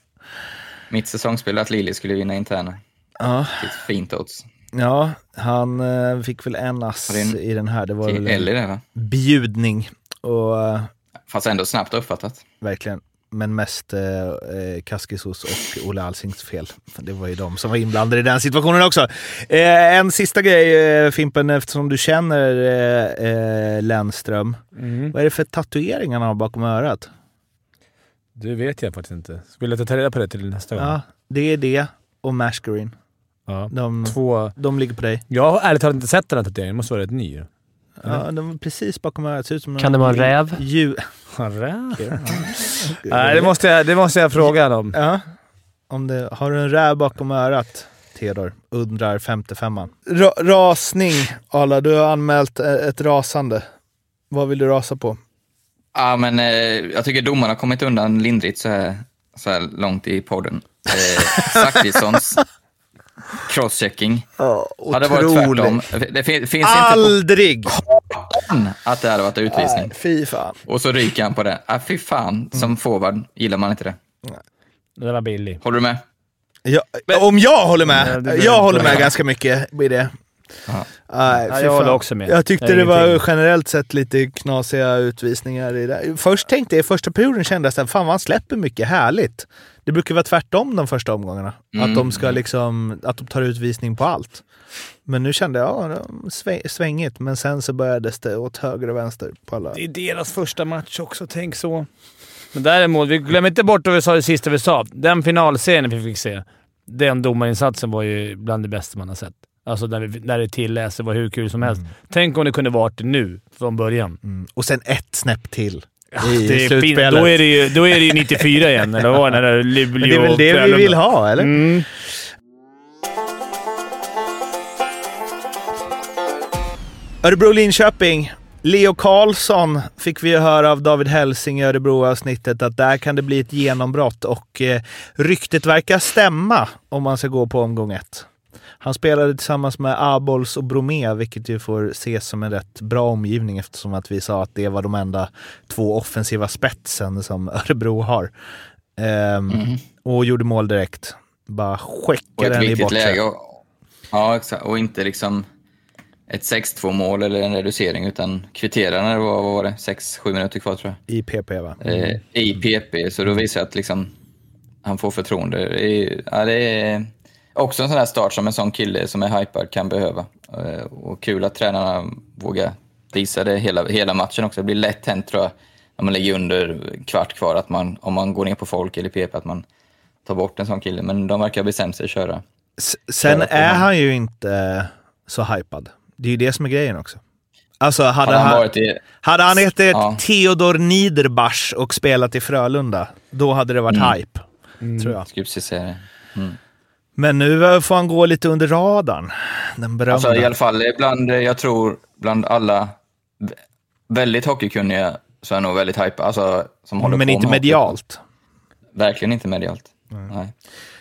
mitt säsongsspel att Lili skulle vinna interna. Ja, fint odds. ja, han eh, fick väl en ass det en- i den här. Det var väl en där va? bjudning Och eh, Fast ändå snabbt uppfattat. verkligen, men mest eh, eh, Kaskisuos och Olle Alsings fel. Det var ju de som var inblandade i den situationen också. Eh, en sista grej eh, Fimpen, eftersom du känner eh, eh, Lennström. Mm. Vad är det för tatueringar han har bakom örat? Det vet jag faktiskt inte. Vill du att jag tar reda på det till nästa gång? Ja, det är det och Mashgreen. Ja. De, Två... de ligger på dig. Jag har ärligt talat inte sett den här tatueringen. måste vara rätt ny. Ja, de är precis bakom örat. Ser ut som Kan det vara en räv? Djur. (laughs) (laughs) Nej, det måste, jag, det måste jag fråga honom. Ja. Om det, har du en räv bakom örat, Theodor? Undrar 55an. Ra rasning, Arla. Du har anmält eh, ett rasande. Vad vill du rasa på? Ja, men eh, jag tycker domarna har kommit undan lindrigt så här, så här långt i podden. Eh, (laughs) Zachrissons crosschecking hade varit tvärtom. Det fin- finns inte Aldrig! på att det hade varit utvisning. Nej, fy fan. Och så ryker han på det. Ah, fy fan, som forward gillar man inte det. Den var billig. Håller du med? Ja, om jag håller med. det jag inte håller med ganska mycket i det. Ja, fy jag håller också med. Jag tyckte Det det var generellt sett lite knasiga utvisningar i det. Först tänkte jag i första perioden kände jag att fan man släpper mycket härligt. Det brukar vara tvärtom de första omgångarna. Mm. Att de ska liksom, att de tar utvisning på allt. Men nu kände jag, ja, svängigt. Men sen så började det åt höger och vänster på alla. Det är deras första match också, tänk så. Men däremot, vi glömmer inte bort vad vi sa det sista vi sa. Den finalserien vi fick se, den domarinsatsen var ju bland det bästa man har sett. Alltså när, vi, när det det var hur kul som helst. Tänk om det kunde varit nu, från början. Mm. Och sen ett snäpp till. I det är fin- då, är det ju, då är det ju 94 igen, eller vad var det? Det (laughs) Luleå Men det är väl det vi vill ha, eller? Mm. Örebro-Linköping. Leo Karlsson fick vi ju höra av David Helsing i Örebro-avsnittet att där kan det bli ett genombrott och eh, ryktet verkar stämma om man ska gå på omgång ett. Han spelade tillsammans med Abols och Bromé, vilket ju får ses som en rätt bra omgivning eftersom att vi sa att det var de enda två offensiva spetsen som (laughs) Örebro har. Ehm, Och gjorde mål direkt. Bara skickade den i bortre. läge. Och, ja, exakt. Och inte liksom ett 6-2 mål eller en reducering, utan kvittera när det var, vad var det, 6-7 minuter kvar tror jag. I PP va? eh, i PP, så då visar det att liksom, han får förtroende. Det är, ja, det är också en sån här start som en sån kille som är hypad kan behöva. Eh, och kul att tränarna vågar visa det hela, hela matchen också. Det blir lätt hänt tror jag, när man ligger under kvart kvar, att man, om man går ner på folk eller PP, att man tar bort en sån kille. Men de verkar ha bestämt sig att köra. S- Sen Köra är han ju inte så hypad. Det är ju det som är grejen också. Alltså hade Hade han han, varit i... hade han hetat Ja. Theodor Niederbach och spelat i Frölunda, då hade det varit Mm. hype. Tror jag. Skulle precis säga det. Men nu eh, får han gå lite under radarn. Den berömda. Alltså i alla fall bland, jag tror, bland alla vä- väldigt hockeykunniga så är han nog väldigt hypad. Alltså, som håller men på inte med hockey. medialt. Verkligen inte medialt. Nej.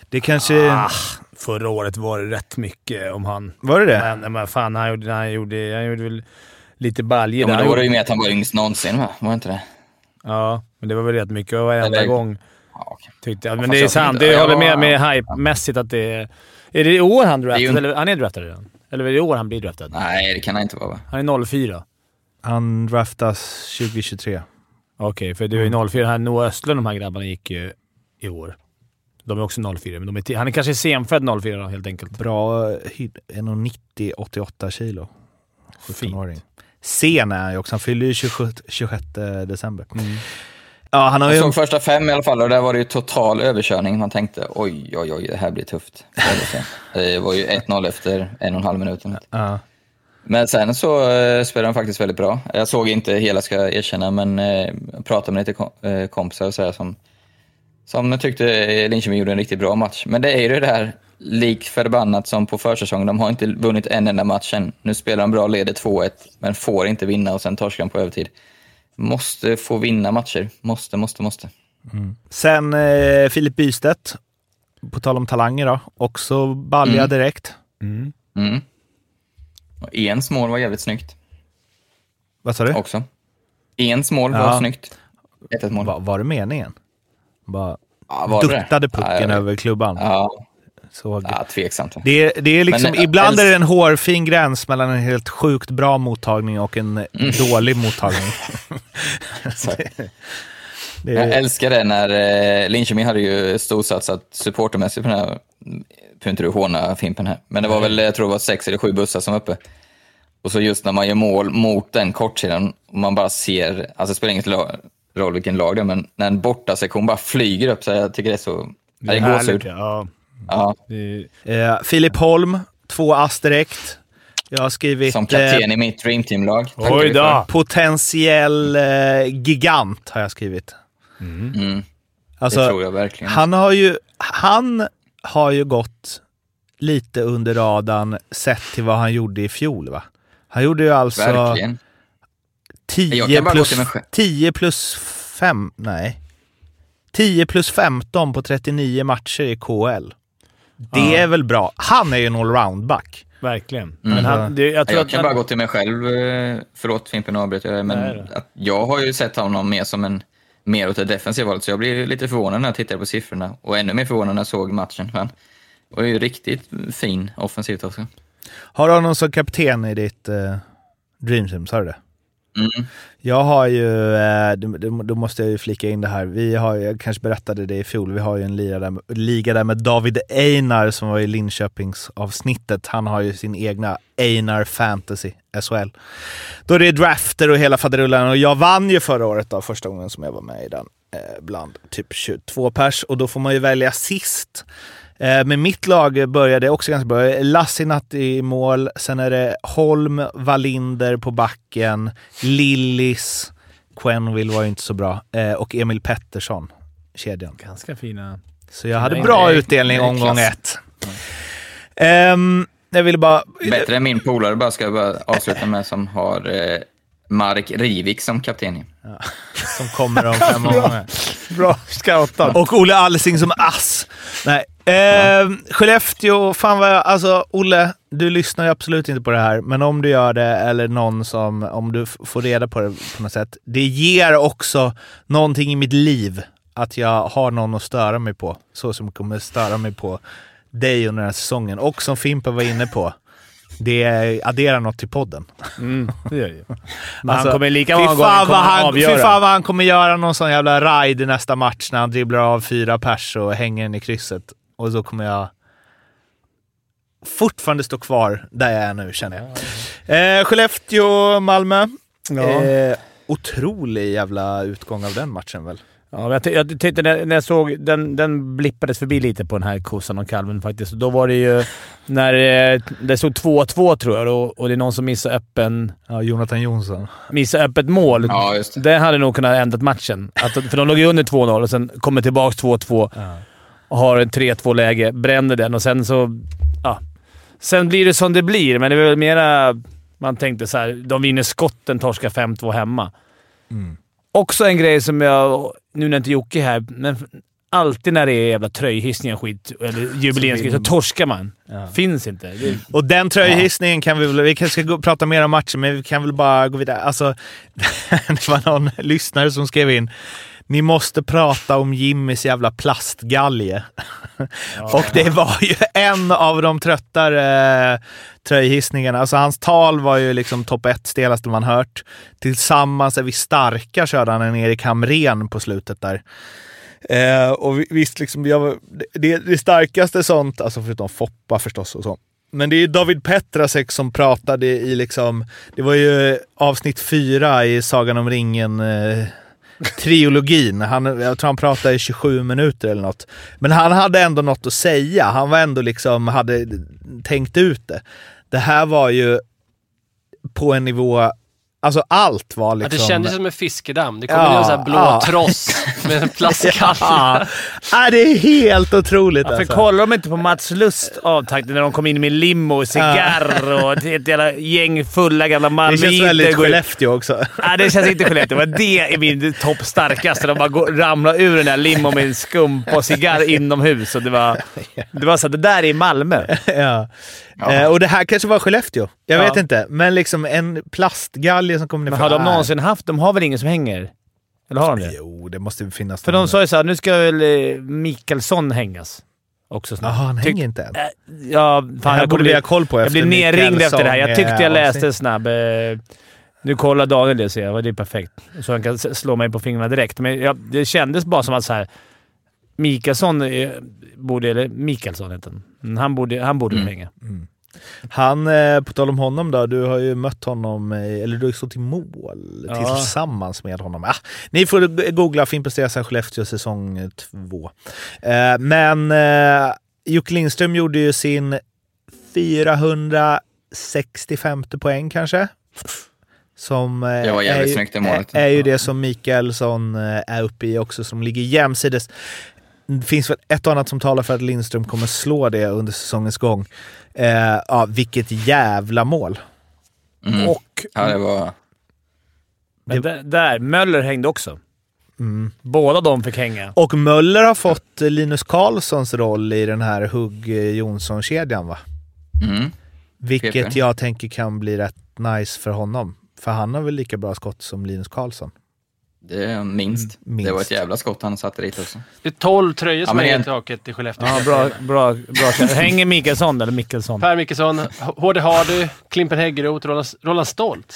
Det kanske... Ah, förra året var det rätt mycket om han. Var det det? Men, men fan, han gjorde, han gjorde, han gjorde väl lite baljor Ja, men då var det ju med att han var yngst någonsin, va? Var det inte det? Ja, men det var väl rätt mycket varenda Eller- gång. Ja, okej. Tyckte jag. Ja, Men fast det är jag sant. jag ja, håller med med hype-mässigt att det är... Är det i år han är ju- Eller, han är draftad redan? Eller är det i år han blir draftad? Nej, det kan han inte vara, va? Han är 04. Han draftas 2023. Okej, för det är ju 04. Han Noah Östlund de här grabbarna gick ju i år. De är också 04, men de är han är kanske senfödd 04 då, helt enkelt. Bra hyd. 1,90, 88 kilo. Fint. 17-åring. Sen är han ju också. Han fyller ju 27, 26 december. Mm. Ja, han har Jag ju... såg första fem i alla fall och där var det ju total överkörning. Man tänkte oj, oj, oj, det här blir tufft. Det var ju 1-0 efter en och en halv minut. Ja. Men sen så eh, spelade han faktiskt väldigt bra. Jag såg inte hela, ska jag erkänna, men eh, jag pratade med lite eh, kompisar och så här som, som tyckte Linköping gjorde en riktigt bra match. Men det är ju det här, likt förbannat som på försäsongen. De har inte vunnit en enda match än. Nu spelar de bra, leder 2-1, men får inte vinna och sen torskar de på övertid. Måste få vinna matcher. Måste, måste, måste. Sen eh, Filip Bystedt, på tal om talanger då, också balja Mm. direkt. Mm. Mm. Och Ens mål var jävligt snyggt Vad sa du? också. Ens mål var Ja. snyggt. 1-1 mål. Va, var det meningen? Bara Ja, var det det? duktade pucken Ja, över klubban. Ja, Såg. Ja, tveksamt. Det, är- det är liksom, Men, eh, ibland är älsk- det en hårfin gräns mellan en helt sjukt bra mottagning och en Mm. dålig mottagning. (laughs) (laughs) det Jag är, älskar det när eh, Linköping hade ju storsatsat supportermässigt på den här, behöver inte du håna Fimpen här, men det var väl, jag tror det var sex eller sju bussar som var uppe. Och så just när man gör mål mot den kortsidan och man bara ser, alltså det spelar ingen roll vilken lag det är, men när en bortasektion bara flyger upp så jag tycker det är så, det är härligt, gåshud. Ja. Ja, eh, Filip Holm, två ass direkt. Jag har skrivit som eh, kapten i mitt dreamteam-lag. Oj då! potentiell eh, gigant, har jag skrivit. Mm, Alltså, det tror jag verkligen. Han har ju, han har ju gått lite under radarn sett till vad han gjorde i fjol. Va? Han gjorde ju alltså Verkligen. Jag 10 kan bara gå plus, till mig själv. 10 plus 5, nej. 10 plus 15 på 39 matcher i KL. Det Ja. är väl bra. Han är ju en allround-back. Verkligen. Mm. Men han, det, jag tror Jag att kan han, bara gå till mig själv, eh, förlåt Fimpen avbröt jag, men Nej jag har ju sett honom mer som en mer åt det defensiva hållet, så jag blir lite förvånad när jag tittar på siffrorna och ännu mer förvånad när jag såg matchen. Han var ju riktigt fin offensivt också. Har du honom som kapten i ditt eh, Dream Team? Sa du det? Mm. Jag har ju, eh, då- då måste jag ju flika in det här, vi har, jag kanske berättade det i fjol, vi har ju en liga där, med- liga där med David Einar som var i Linköpings avsnittet. Han har ju sin egna Einar Fantasy SHL. Då är det drafter och hela faderullan och jag vann ju förra året då, första gången som jag var med i den, eh, bland typ 22 pers och då får man ju välja sist. Eh, Men mitt lag började också ganska bra. Lassinat i mål, sen är det Holm, Wallinder på backen, Lillis, Quenville var ju inte så bra, eh, och Emil Pettersson, kedjan. Ganska fina... Så jag hade bra nej, utdelning omgång klass. ett. Ehm, jag ville bara... Bättre än min polare, bara ska jag bara avsluta med, som har eh, Mark Rivik som kapten. i. Som kommer om fem (laughs) omgångar. Bra scoutat! Och Olle Alsing som ass. Nej. Ehm, Skellefteå, fan vad jag... Alltså, Olle, du lyssnar ju absolut inte på det här, men om du gör det, eller någon som... Om du får reda på det på något sätt. Det ger också någonting i mitt liv att jag har någon att störa mig på. Så som kommer störa mig på dig under den här säsongen. Och som Fimpen var inne på, det adderar något till podden. Mm, det gör det. Men Alltså, han kommer lika många gånger kommer han, avgöra. Fy fan vad han kommer göra någon sån jävla ride i nästa match när han dribblar av fyra pers och hänger den i krysset. Och så kommer jag fortfarande stå kvar där jag är nu, känner jag. Eh, Skellefteå, Malmö. Ja. Eh, otrolig jävla utgång av den matchen väl? Ja, jag, jag tyckte när, när jag såg... Den, den blippades förbi lite på den här kossan och kalven faktiskt. Då var det ju när eh, det stod 2-2 tror jag och, och det är någon som missar öppen, Ja, Jonathan Jonsson. missar öppet mål. Ja, just det. Det hade nog kunnat ändra matchen. Att, för de låg ju under 2-0 och sen kommer tillbaka 2-2 och har en 3-2 läge, bränner den och sen så... Ja. Sen blir det som det blir, men det är väl mera... Man tänkte så här, de vinner skotten, torskar 5-2 hemma. Också en grej som jag, nu när inte Jocke är här, men alltid när det är jävla tröjhissningar skit, eller jubileumsgrejer, så torskar man. Finns inte. Det, Och den tröjhissningen kan vi väl... Vi kanske ska gå, prata mer om matchen, men vi kan väl bara gå vidare. Alltså, (laughs) det var någon lyssnare som skrev in ni måste prata om Jimmys jävla plastgalge. Och det var ju en av de tröttare eh, tröjhissningarna. Alltså hans tal var ju liksom topp ett, stelaste man hört. Tillsammans är vi starka körde han en Erik Hamrén på slutet där. Eh, och vi- visst, liksom, jag, det, det starkaste sånt, alltså förutom Foppa förstås och så. Men det är David Petrasek som pratade i liksom, det var ju avsnitt fyra i Sagan om ringen eh, triologin. Han, jag tror han pratade i 27 minuter eller något. Men han hade ändå något att säga. Han var ändå liksom, hade tänkt ut det. Det här var ju på en nivå, alltså allt var liksom... det kändes som en fiskedamm. Det kom Ja, en sån här blå ja. tross (laughs) med en plastkalle. Ja, Ja, det är helt otroligt Varför alltså. kollar de inte på Mats Lust avtakten när de kom in med limo och cigarr och ett jävla gäng fulla gamla Det malmöiter? känns väldigt Skellefteå också. Nej, det känns inte Skellefteå. Men det är min topp starkaste. De bara går, ramlar ur den där limo med en skumpa och cigarr inomhus. Och det var, (laughs) det var så att det där är Malmö. ja. Eh, och det här kanske var Skellefteå. Jag Ja. vet inte. Men liksom en plastgalge som kommer ner Men har de någonsin haft... De har väl ingen som hänger? Eller har de det? Jo, det måste finnas. För de sa ju såhär, nu ska väl eh, Mikkelsson hängas. också Jaha, snabbt. han Tyck- hänger inte än. Äh, Ja, fan, jag borde vi ha koll på Jag blev nerringd efter det här. Jag tyckte jag eh, läste avsnitt. snabb. eh, Nu kollar Daniel det ser jag det är perfekt. Så han kan slå mig på fingrarna direkt. Men jag, det kändes bara som att så här, Mikaelsson eh, borde... Eller Mikaelsson heter han. Mm, Han borde, han borde Mm. hänga. Han, eh, på tal om honom då, du har ju mött honom, i- eller du har ju stått i mål Ja. tillsammans med honom. Ah, ni får googla Fimpen Stesa Skellefteå säsong två. Eh, men eh, Jocke Lindström gjorde ju sin 465 poäng kanske. Som eh, Det var jävligt är, ju- snyggt i målet. är, är ju det som Mikaelsson eh, är uppe i också, som ligger jämsides. Det finns väl ett och annat som talar för att Lindström kommer slå det under säsongens gång. Eh, ja, vilket jävla mål. Mm. Och Ja, det var... men där, där, Möller hängde också. Mm. Båda de fick hänga. Och Möller har fått eh, Linus Karlssons roll i den här Hugg eh, Jonsson-kedjan va? Mm. Vilket Peter. jag tänker kan bli rätt nice för honom. För han har väl lika bra skott som Linus Karlsson. Det är minst. Mm, minst. Det var ett jävla skott han satte dit också. Det är 12 tröjor som men hänger i taket i Skellefteå. Ja, bra, bra, bra. Hänger Mikaelsson eller Mikkelsson? Per Mickelson, HD Hardy, Klimpen Häggeroth, Roland, Roland Stolt.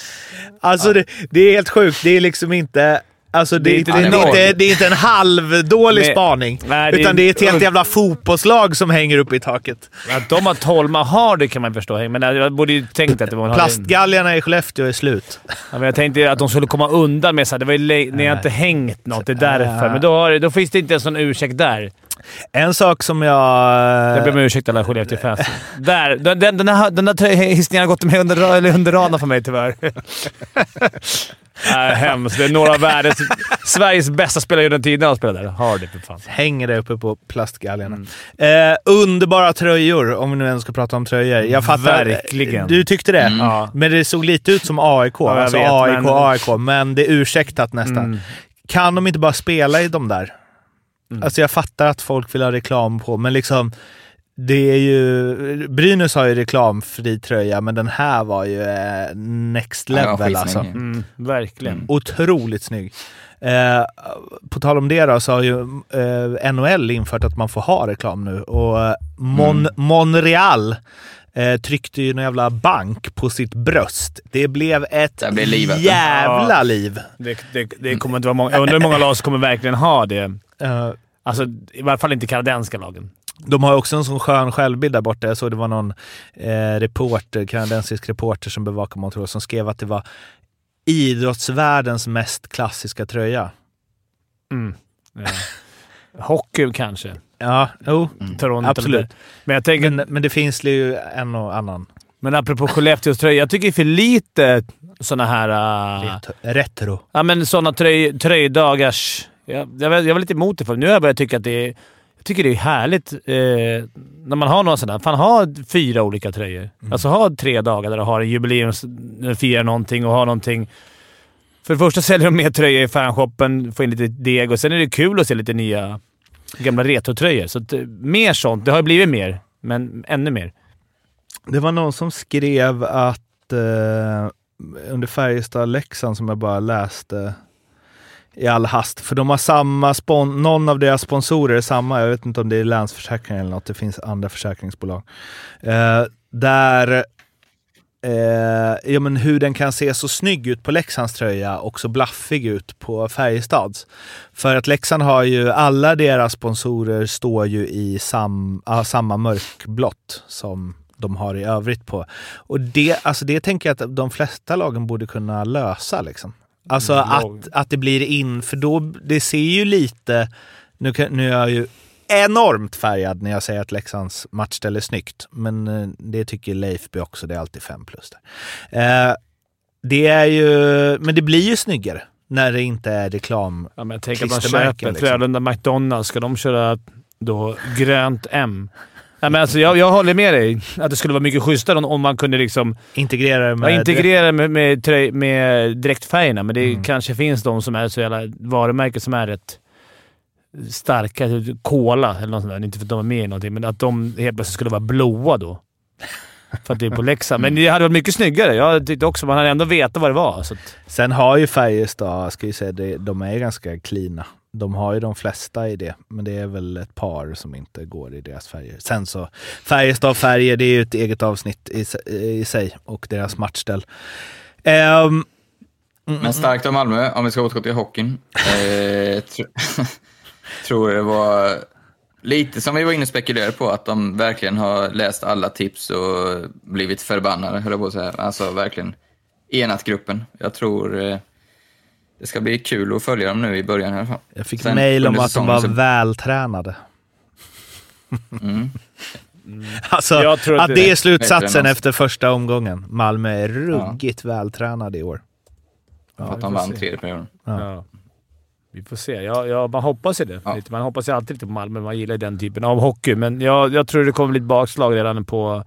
Alltså det, det är helt sjukt. Det är liksom inte... Alltså det, Det är inte det, är inte, det är inte en halvdålig Nej. spaning. Nej, utan det är ett helt jävla fotbollslag som hänger uppe i taket. Att de har tolv man har det kan man förstå. Men jag borde ju tänkt att det var en Plastgalgarna i Skellefteå är slut. Ja, men jag tänkte att de skulle komma undan med så det var ni har inte hängt något, det är därför. Nej. Men då, har, då finns det inte ens någon ursäkt där. En sak som jag... Jag ber om ursäkt alla Skellefteå-fans. Där! Den, den, den, här, den där hissningen har gått med under, under radarn för mig tyvärr. (laughs) Nej, hemskt. Det är några av världens... Sveriges bästa spelare genom tiderna har spelat där. Hardy för fan. hänger där uppe på plastgalgarna. Eh, underbara tröjor, om vi nu ens ska prata om tröjor. Jag fattar. Verkligen. Du tyckte det? Mm. Ja. Men det såg lite ut som AIK. jag alltså vet, AIK, men- AIK. Men det är ursäktat nästan. Mm. Kan de inte bara spela i de där? Mm. Alltså jag fattar att folk vill ha reklam på, men liksom... Det är ju... Brynäs har ju reklamfri tröja, men den här var ju eh, next Ja, level skitsnygg. alltså. Mm, verkligen. Mm. Otroligt snygg. Eh, på tal om det då, så har ju eh, NHL infört att man får ha reklam nu. Och eh, Mon- Mm. Monreal eh, tryckte ju en jävla bank på sitt bröst. Det blev ett Det blev jävla Ja. liv. Det, det, det kommer inte vara många... Jag undrar hur många lag som kommer verkligen ha det. Eh, Alltså, i varje fall inte kanadensiska lagen. De har också en sån skön självbild där borta. Jag såg det var någon eh, reporter, kanadensisk reporter som bevakar Montreal som skrev att det var idrottsvärldens mest klassiska tröja. Mm. Ja. Hockey kanske. Ja, jo, Toronto. Absolut. Men jag tänker... men, men det finns ju en och annan. Men apropå Skellefteås tröja, jag tycker det är för lite såna här... Uh. Retro. ja, men såna tröj, tröjdagars... Jag, jag, var- jag var lite emot det för nu har jag börjat tycka att det är... Jag tycker det är härligt eh, när man har några sådana. Fan, ha fyra olika tröjor. Alltså ha tre dagar där du har en jubileum, firar någonting och har någonting. För det första säljer de mer tröjor i fanshoppen, får in lite deg och sen är det kul att se lite nya gamla retrotröjor. Så att, eh, mer sånt. Det har blivit mer, men ännu mer. Det var någon som skrev att eh, under Färjestad-Leksand som jag bara läste i all hast, för de har samma spon- någon av deras sponsorer är samma, jag vet inte om det är Länsförsäkringar eller något, det finns andra försäkringsbolag. Eh, där eh, ja, men hur den kan se så snygg ut på Leksands tröja och så blaffig ut på Färjestads. För att Leksand har ju, alla deras sponsorer står ju i sam, ah, samma mörkblått som de har i övrigt på. Och det, alltså det tänker jag att de flesta lagen borde kunna lösa. Liksom. Alltså Mm, att, att det blir in, för då, det ser ju lite, nu, nu är jag ju enormt färgad när jag säger att Leksands matchställ är snyggt. Men eh, det tycker Leifby också, det är alltid fem plus där. Eh, det är ju, men det blir ju snyggare när det inte är reklam. Ja, men tänker att man köper liksom. Frölunda McDonalds. Ska de köra då grönt M? Ja, men alltså, jag, jag håller med dig. Att det skulle vara mycket schysstare om, om man kunde liksom, Integrera det med... ja, integrera med, med, tröj- med direktfärgerna, men det Mm. kanske finns de som är så jävla varumärken som är rätt starka. Typ Cola eller något sånt där. Inte för att de är med i någonting, men att de helt plötsligt skulle vara blåa då. För att det är på Leksand. Men det hade varit mycket snyggare. Jag tyckte också man hade ändå vetat vad det var. Så att, Sen har ju Färjestad, ska jag säga, de är ganska cleana. De har ju de flesta i det, men det är väl ett par som inte går i deras färger. Sen så, Färjestad färger, det är ju ett eget avsnitt i, i sig och deras matchställ. Ehm, Men starkt av Malmö, om vi ska återgå till hockeyn. Eh, tro, (laughs) tror det var lite som vi var inne och spekulerade på, att de verkligen har läst alla tips och blivit förbannade, höll jag på att säga. Alltså verkligen enat gruppen. Jag tror eh, det ska bli kul att följa dem nu i början i alla fall. jag fick Sen mejl om att de var så- vältränade. Mm. (laughs) Alltså, Jag tror att att det- är slutsatsen efter första omgången. Malmö är ruggigt vältränade i år. För att de vann se. tredje perioden. Ja. Vi får se. Ja, ja, man hoppas ju det. Ja. Lite. Man hoppas ju alltid lite på Malmö. Man gillar den typen av hockey. Men jag, jag tror det kommer bli ett bakslag redan på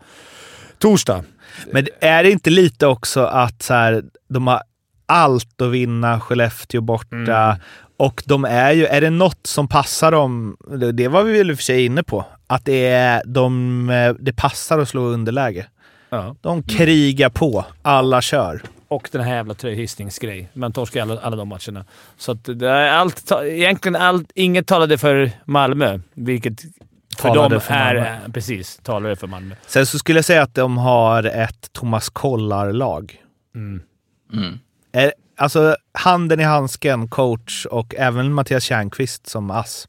torsdag. Men är det inte lite också att så här, de har allt att vinna, Skellefteå borta. Mm. Och de är ju, är det något som passar dem, det- var vi väl i och för sig inne på, att det, är, de, eh, det passar att slå underläge. Ja. De krigar på, alla kör. Och den här jävla tröjhissningsgrej. Man torskar alla, alla de matcherna. Så att det är allt, egentligen allt, inget talade för Malmö, vilket för Talade dem för är... Malmö. Precis, talade för Malmö. Sen så skulle jag säga att de har ett Thomas Kollar-lag. Mm. Mm. Är- Alltså handen i handsken, coach och även Mattias Tjärnqvist som ass.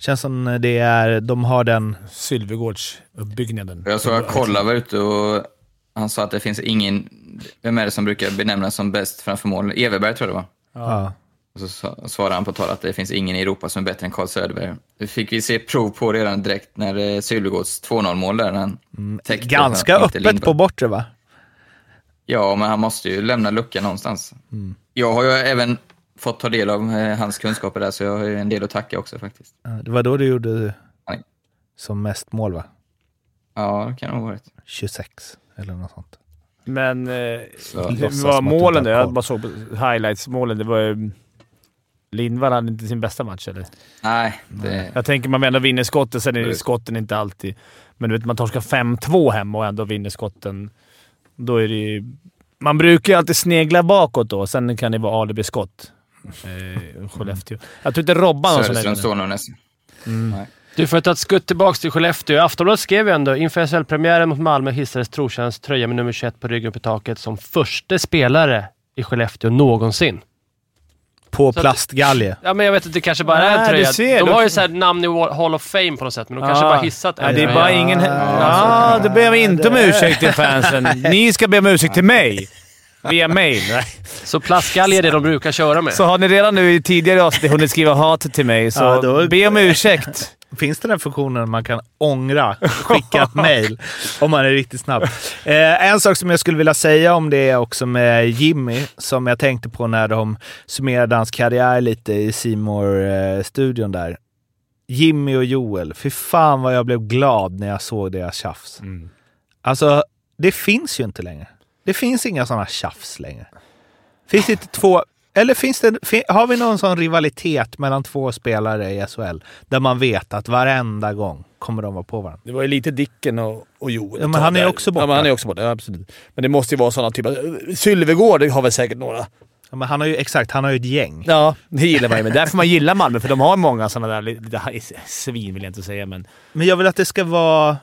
Känns som det är, de har den... Sylvegårdsuppbyggnaden. Jag såg att Kolla var ute och han sa att det finns ingen... Vem är det som brukar benämnas som bäst framför mål? Everberg tror jag det var. Ja. Och så svarade han på tal att det finns ingen i Europa som är bättre än Carl Söderberg. Det fick vi se prov på redan direkt när eh, Sylvegårds 2-0-mål där. när Han täckte Ganska öppet Lindberg. på bortre va? Ja, men han måste ju lämna luckan någonstans. Mm. Jag har ju även fått ta del av eh, hans kunskaper där, så jag har ju en del att tacka också faktiskt. Det var då du gjorde Nej. som mest mål va? Ja, det kan nog ha varit. 26 eller något sånt. Men eh, det var målen har Jag bara såg på highlights-målen. Det var ju... Lindvall hade inte sin bästa match, eller? Nej, det, Jag tänker man ändå vinner skotten, sen är det skotten inte alltid... Men du vet, man torskar 5-2 hemma och ändå vinner skotten. Då är det ju... Man brukar ju alltid snegla bakåt då. Sen kan det vara alibi-skott. Eh, Skellefteå. Jag tror inte Robban har Söderström där. står nog nästan. Nej. Du, för att ta ett skutt tillbaka till Skellefteå. Aftonbladet skrev ju ändå inför SHL-premiären mot Malmö hissades Trotjänsts tröja med nummer 21 på ryggen i taket som första spelare i Skellefteå någonsin. På Så att- plastgalge. Ja, men jag vet inte, det kanske bara är en tröja. du ser, de har ju så här namn i Hall of Fame på något sätt, men de kanske Ja. bara hissat en Ja, det är bara ingen... Ja, då ber vi inte om ursäkt till fansen. Ni ska be om ursäkt till mig. Via mail. Så plastgalge är det de brukar köra med. Så har ni redan nu i tidigare avsnitt hunnit skriva hat till mig, så Ja, då- be om ursäkt. Finns det den funktionen man kan ångra, (laughs) skicka ett mail om man är riktigt snabb? Eh, en sak som jag skulle vilja säga om det är också med Jimmy, som jag tänkte på när de summerade hans karriär lite i simor eh, studion där. Jimmy och Joel, fy fan vad jag blev glad när jag såg deras tjafs. Alltså, det finns ju inte längre. Det finns inga sådana tjafs längre. Finns det inte två... Eller finns det, har vi någon sån rivalitet mellan två spelare i SHL där man vet att varenda gång kommer de vara på varandra? Det var ju lite Dicken och, och Joel. Ja, men han är ju också borta. Ja, men han är också borta. Ja, absolut. Men det måste ju vara sådana typer. Sylvegård har väl säkert några. Ja, men han har ju exakt, han har ju ett gäng. Ja, det gillar man ju. Men därför man gillar Malmö, för de har många sådana där... Lite, svin vill jag inte säga, men... Men jag vill att det ska vara...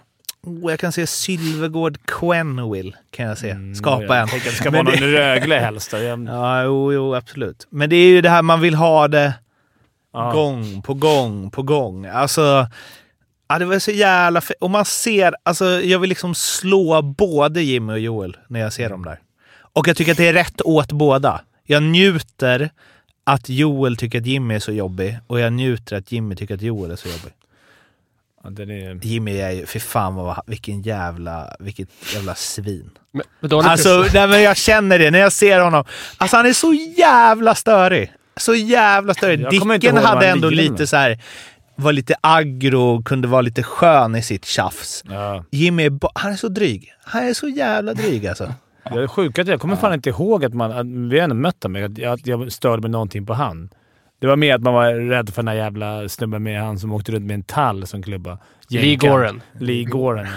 Oh, jag kan se Sylvegård Quenville, kan jag se. Skapa jag en. tänker att det ska vara någon Rögle helst. Jag- Ja, jo, jo, absolut. Men det är ju det här man vill ha det Ja. gång på gång på gång. Alltså, ja, det var så jävla fe- Och man ser, alltså jag vill liksom slå både Jimmy och Joel när jag ser dem där. Och jag tycker att det är rätt åt båda. Jag njuter att Joel tycker att Jimmy är så jobbig och jag njuter att Jimmy tycker att Joel är så jobbig. Ja, den är... Jimmy är ju, fy fan vad, vilken jävla, vilket jävla svin. Men, men Alltså, nej, men jag känner det när jag ser honom. Alltså han är så jävla störig. Så jävla störig. Dicken hade ändå lite med. så här var lite aggro, kunde vara lite skön i sitt tjafs. Ja. Jimmy, är han är så dryg. Han är så jävla dryg alltså. Jag är sjuk att jag kommer fan inte ihåg att man... Att vi har ändå mött honom. Att jag, jag störde mig någonting på han. Det var mer att man var rädd för den där jävla snubben med han som åkte runt med en tall som klubba. Lee. Goren. Lee Goren.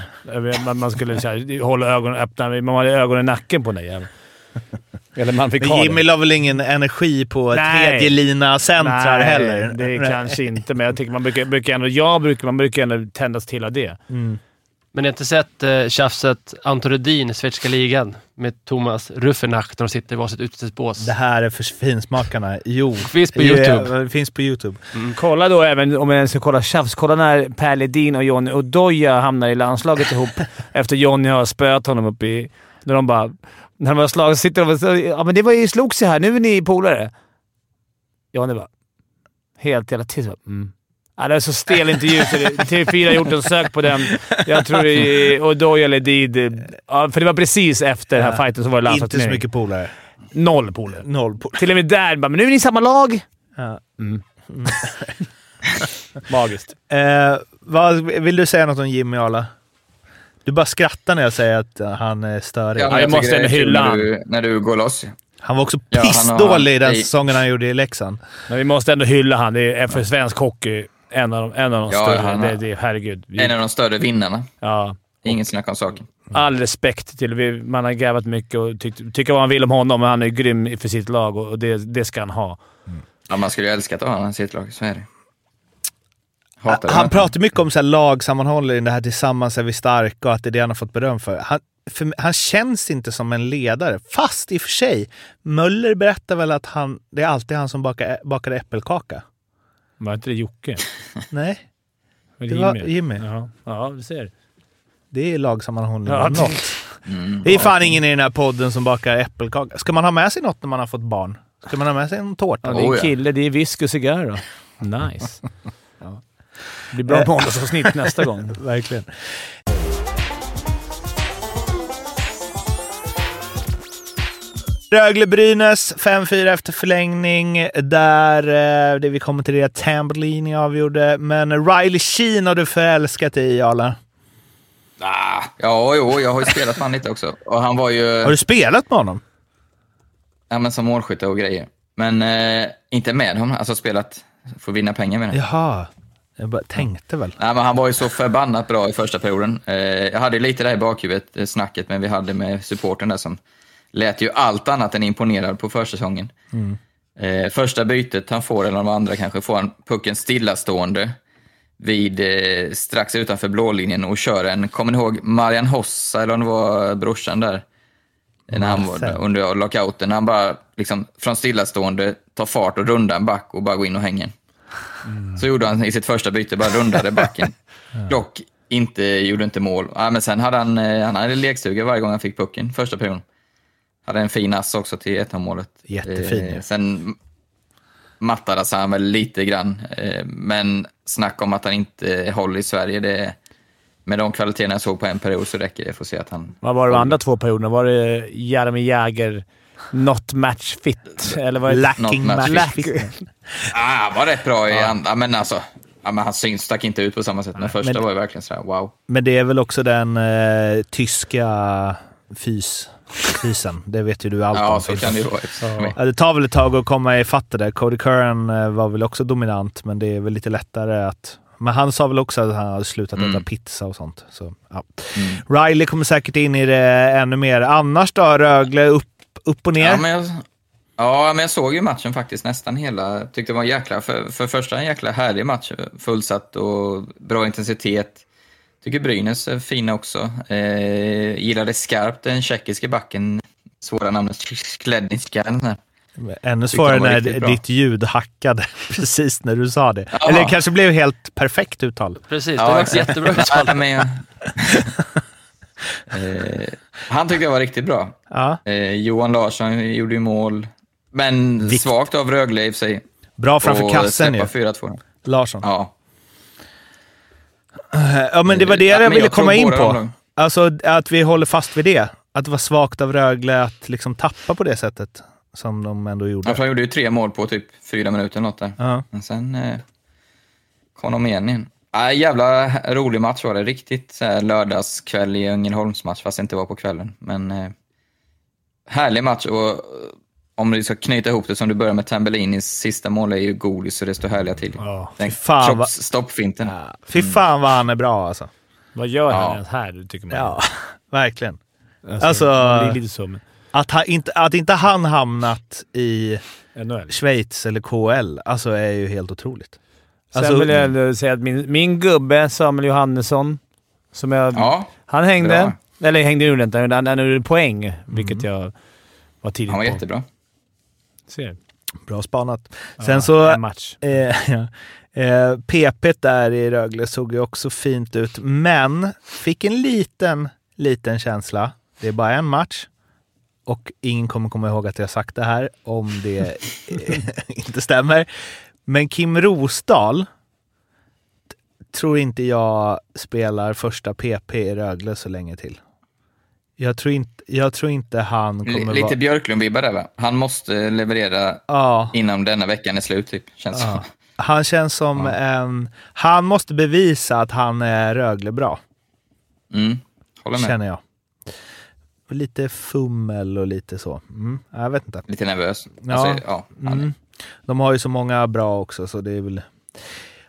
Man, skulle så här, hålla ögonen öppna. Man hade ögonen i nacken på den där jäveln. (laughs) Eller man fick Men ha Jimmy la väl ingen energi på Nej. tredje lina centrar Nej, heller? det är kanske inte, men jag tycker man brukar, brukar ändå, jag brukar, man brukar ändå tändas till av det. Mm. Men ni har inte sett eh, tjafset Anton Rudin i svenska ligan med Thomas Ruffenach när de sitter i varsitt utesbås? Det här är för finsmakarna. Jo. (laughs) Finns på YouTube. Det finns på YouTube. Kolla då även, om jag ska kolla tjafs, kolla när Per Ledin och Johnny Odoja hamnar i landslaget ihop (laughs) efter Johnny har spöat honom upp i... När de bara... När de har slagit sitter de och säger ja men det var ju slogs ju här, nu är ni polare. Johnny bara... Helt jävla tyst. Mm. Ja, det är så stel intervju så det- TV4 har gjort en sök på den. Jag tror det är Odoja Ledid. Ja, för det var precis efter den här Ja. fighten som var det Inte så landslagsturnering. mycket polare. Noll polare. Noll polare. Till och med där bara, men nu är ni i samma lag. Ja. (laughs) Magiskt. Eh, vad, vill du säga något om Jimmy Arla? Du bara skrattar när jag säger att han är störig. Ja, jag tycker måste ändå hylla när han. du, när du går loss. Han var också Ja, han har- pissdålig i den säsongen han gjorde i Leksand. Men vi måste ändå hylla han. Det är för svensk hockey en av de, en av de Ja, större. han- det, det, herregud. En av de större vinnarna. ja. Inget snack om saken. All respekt till... Vi, man har grävat mycket och tyckt, tycker vad man vill om honom, men han är grym för sitt lag och det, det ska han ha. Ja, man skulle ju älska att ha honom i sitt lag, så är det. Hatar Han det. pratar mycket om så här lagsammanhållning, det här tillsammans är vi starka och att det är det han har fått beröm för. Han, för han känns inte som en ledare. Fast i och för sig, Möller berättar väl att han, det är alltid han som bakar, bakar äppelkaka. Var inte det Jocke? (laughs) Nej, Var det var Jimmy. Ja, ja du ser. Det är lagsammanhållning Ja, något. Mm. Det är fan ingen i den här podden som bakar äppelkaka. Ska man ha med sig något när man har fått barn? Ska man ha med sig en tårta? Ja, det är en Oh, kille. Det är whisky och cigarr då. Nice. (laughs) Ja. Det blir bra måndagsavsnitt nästa gång. (laughs) Verkligen. Rögle-Brynäs 5-4 efter förlängning. Där eh, det vi kommer till det Tambellini avgjorde. Men Riley Sheen har du förälskat i, Jarla. Ah, ja, jo, jag har ju spelat med lite också. Och han var ju Har du spelat med honom? ja, men som målskytt och grejer. Men eh, inte med honom, alltså spelat för att vinna pengar med det. Jaha. Jag bara tänkte väl. Nej, men han var ju så förbannat bra i första perioden. Eh, jag hade lite det här i bakhuvudet, eh, snacket men vi hade med supporten där som lät ju allt annat än imponerad på försäsongen. Eh, första bytet han får, eller de andra kanske, får han pucken stillastående vid eh, strax utanför blålinjen och kör en, kommer ni ihåg Marian Hossa, eller om det var brorsan där? När han var, under lockouten, han bara liksom, från stillastående tar fart och rundar en back och bara går in och hänger. Så gjorde han i sitt första byte, bara rundade backen. (laughs) Dock inte, gjorde inte mål. Ja, men sen hade han, eh, han hade lekstuga varje gång han fick pucken, första perioden. Hade en fin ass också till 1 målet. Jättefin, ja. Sen mattades han väl lite grann, eh, men snack om att han inte håller i Sverige, det, med de kvaliteterna jag såg på en period så räcker det för att se att han... Vad var det de andra två perioderna? Var det Jaromir Jagr not match fit? Eller var det... Lacking match. match. Ah, han var rätt bra i andra, men alltså, ja, men han syns, stack inte ut på samma sätt. Den första men- var ju verkligen sådär, wow. Men det är väl också den eh, tyska fys, fysen. Det vet ju du allt Ja, om. så kan det ju vara. Ja, det tar väl ett tag att komma ifatt det där. Cody Curran eh, var väl också dominant, men det är väl lite lättare att... Men han sa väl också att han hade slutat Mm. äta pizza och sånt. Så, ja. Mm. Riley kommer säkert in i det ännu mer. Annars då? Rögle upp, upp och ner? Ja men, jag, ja, men jag såg ju matchen faktiskt nästan hela. Tyckte det var en jäkla, för, för första en jäkla härlig match. Fullsatt och bra intensitet. Tycker Brynäs är fina också. Eh, gillade skarpt den tjeckiske backen, svåra namnet, här. Ännu svårare när ditt ljud hackade (laughs) precis när du sa det. Ja. Eller det kanske blev helt perfekt uttal. Precis, det var faktiskt jättebra uttal. (laughs) Eh, han tyckte jag var riktigt bra. Ja. Eh, Johan Larsson gjorde ju mål. Men Vikt- svagt av Rögle i sig. Bra framför Och kassen ju. släppa 4-2. Larsson. Ja. Ja, men det var det Ja, jag ville komma in de på. Alltså att vi håller fast vid det. Att det var svagt av Rögle att liksom tappa på det sättet som de ändå gjorde. Ja, för han gjorde ju tre mål på typ fyra minuter eller något där. Ja. Men sen eh, kom de igen igen. Ja, jävla rolig match var det. Riktigt så här, lördagskväll i Ängelholmsmatch, fast det inte var på kvällen. Men eh, härlig match och om vi ska knyta ihop det som du börjar med Tambellinis sista mål är ju godis så det står härliga till. Ja, Den kroppsstoppfinten. Ja. Fy fan vad han är bra alltså. Vad gör han Ja. ens här, tycker man? Ja, (laughs) verkligen. Alltså, Alltså- man blir lite så. Men... Att, ha, inte, att inte han hamnat i NHL. Schweiz eller KL, alltså är ju helt otroligt. Sen Alltså- vill jag ändå säga att min, min gubbe Samuel Johannesson, som jag... Ja, han hängde. bra. Eller hängde gjorde inte, han han gjorde poäng, vilket jag var tidigt han var på. jättebra. Ser. Bra spanat. Ja, Sen så... En match. Eh, (laughs) ja. eh, PP där i Rögle såg ju också fint ut, men fick en liten, liten känsla. Det är bara en match och ingen kommer komma ihåg att jag sagt det här om det eh, (laughs) inte stämmer. Men Kim Rosdahl tror inte jag spelar första PP i Rögle så länge till. Jag tror inte, jag tror inte han kommer lite vara... Björklund-vibbar där va? Han måste leverera Ja. innan denna veckan är slut, typ. Känns Ja. Han känns som en... Han måste bevisa att han är Rögle bra, Mm. Håller med. känner jag. Lite fummel och lite så. Mm, jag vet inte. Lite nervös. Ja. Alltså, ja, han, Mm. De har ju så många bra också, så det är väl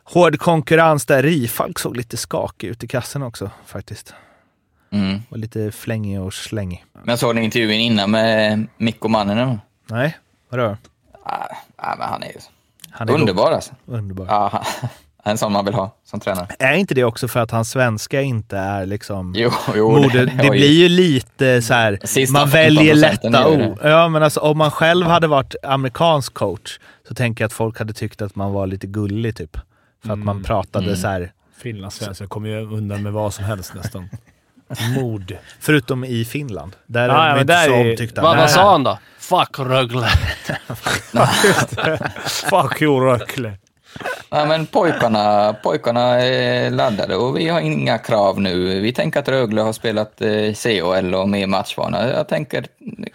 hård konkurrens där. Rifalk såg lite skakig ut i kassen också faktiskt. Mm. Och lite flängig och slängig. Men såg ni intervjun innan med Mikko Manninen? Nej, vadå? Ah, ah, men han är ju Han är underbar alltså. Underbar. Ja, han- (laughs) en sån man vill ha som tränare. Är inte det också för att hans svenska inte är liksom... (laughs) Jo, jo Moder, (laughs) det, har ju- blir ju lite så här, Sista man 15% väljer lätta det. ord. Ja, men alltså om man själv hade varit amerikansk coach så tänker jag att folk hade tyckt att man var lite gullig typ. För att man pratade Mm. så här, Finlandssvenskar kommer ju undan med vad som helst nästan. Mord. (laughs) förutom i Finland. Där Ja, är de men inte där så är- omtyckta. Vad, Nej. vad sa han då? Fuck Rögle. (laughs) (laughs) Fuck you Rögle. Ja, men pojkarna, pojkarna är laddade och vi har inga krav nu. Vi tänker att Rögle har spelat eh, CHL och med matchvana. Jag tänker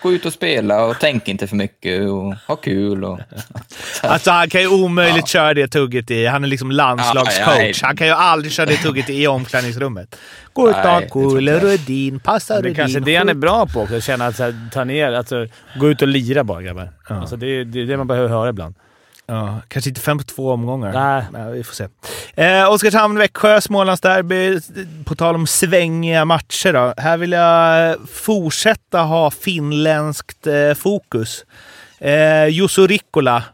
gå ut och spela och tänk inte för mycket och ha kul. Och... Alltså han kan ju omöjligt köra det tugget i... Han är liksom landslagscoach. Ja, ja, ja. Han kan ju aldrig köra det tugget i omklädningsrummet. Gå ut Nej, och det inte jag. Rudin, passa Det är Rudin. kanske det han är bra på också. Att känna att så här, ta ner, alltså, gå ut och lira bara grabbar. Alltså, det, är- det är det man behöver höra ibland. Ja, kanske inte fem på två omgångar. Nej. vi får se. Eh, Oskarshamn-Växjö, Smålandsderby. På tal om svängiga matcher då. Här vill jag fortsätta ha finländskt eh, fokus. Eh, Jusso Rikkola.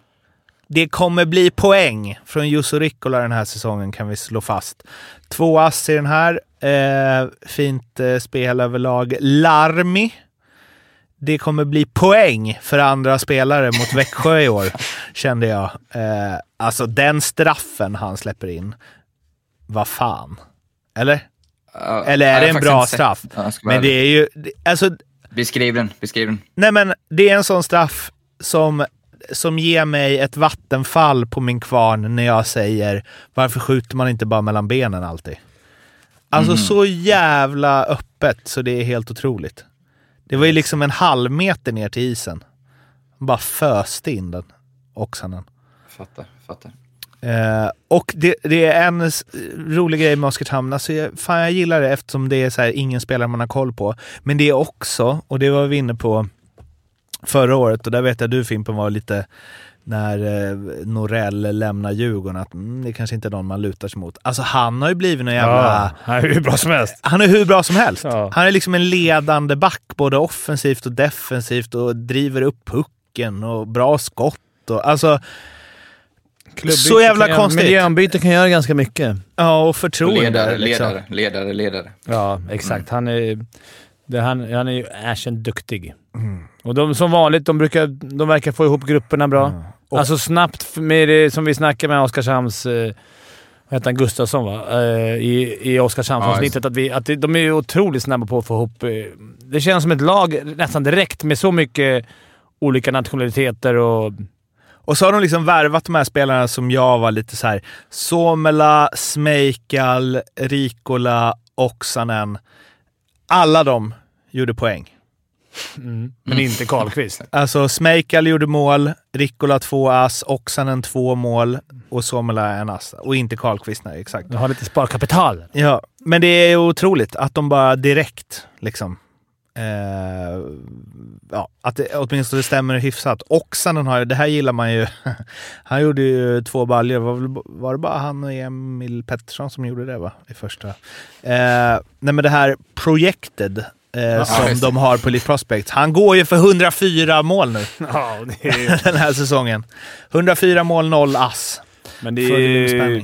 Det kommer bli poäng från Jusso Rikkola den här säsongen kan vi slå fast. Två ass i den här. Eh, fint eh, spel överlag. Larmi. Det kommer bli poäng för andra spelare mot Växjö i år, (laughs) kände jag. Eh, alltså den straffen han släpper in. Vad fan? Eller? Ja, Eller är det en bra straff? Ja, Men det är ju... Alltså, Beskriv den, beskriv den. nej men det är en sån straff som, som ger mig ett vattenfall på min kvarn när jag säger varför skjuter man inte bara mellan benen alltid? Alltså så jävla öppet så det är helt otroligt. Det var ju liksom en halv meter ner till isen. Bara föste in den, Oksanen. Fattar, fattar. Eh, och det, det är en rolig grej med Oskarshamn. Alltså jag, fan, jag gillar det eftersom det är så här, ingen spelare man har koll på. Men det är också, och det var vi inne på förra året, och där vet jag du Fimpen var lite när eh, Norell lämnar Djurgården, att mm, det kanske inte är någon man lutar sig mot. Alltså han har ju blivit någon jävla... Ja, han är hur bra som helst. Han är hur bra som helst. Ja. Han är liksom en ledande back, både offensivt och defensivt och driver upp pucken och bra skott. Och, alltså, Så jävla konstigt. Miljöombyte kan göra ganska mycket. ja, och förtroende. ledare, liksom. ledare, ledare, ledare. Ja, exakt. Han är, det, han, han är ju erkänt duktig. Och de, som vanligt, de, brukar, de verkar få ihop grupperna bra. Och- Alltså snabbt med det som vi snackade med Oskarshamns... Eh, vad heter han? Gustafsson va? Eh, I i Oskarshamnsavsnittet. att vi, att det- de är otroligt snabba på att få ihop... Eh, det känns som ett lag nästan direkt med så mycket olika nationaliteter och... Och så har de liksom värvat de här spelarna som jag var lite så här. Somela, Smejkal, Rikola, Oksanen. Alla de gjorde poäng. Men inte Karlqvist. (laughs) Alltså Smejkal gjorde mål, Rikola två ass, Oksanen två mål och Somela en ass. Och inte Karlqvist, nej exakt. De har lite sparkapital. Ja, men det är otroligt att de bara direkt liksom... Eh, ja, att det åtminstone stämmer hyfsat. Oksanen har ju, det här gillar man ju. (laughs) Han gjorde ju två baljor. Var, var det bara han och Emil Pettersson som gjorde det va? I första. Eh, nej men det här Projected eh, som just de har på Elite Prospects. Han går ju för 104 mål nu (laughs) Ja, det är (laughs) den här säsongen. 104 mål, 0 ass. Men det är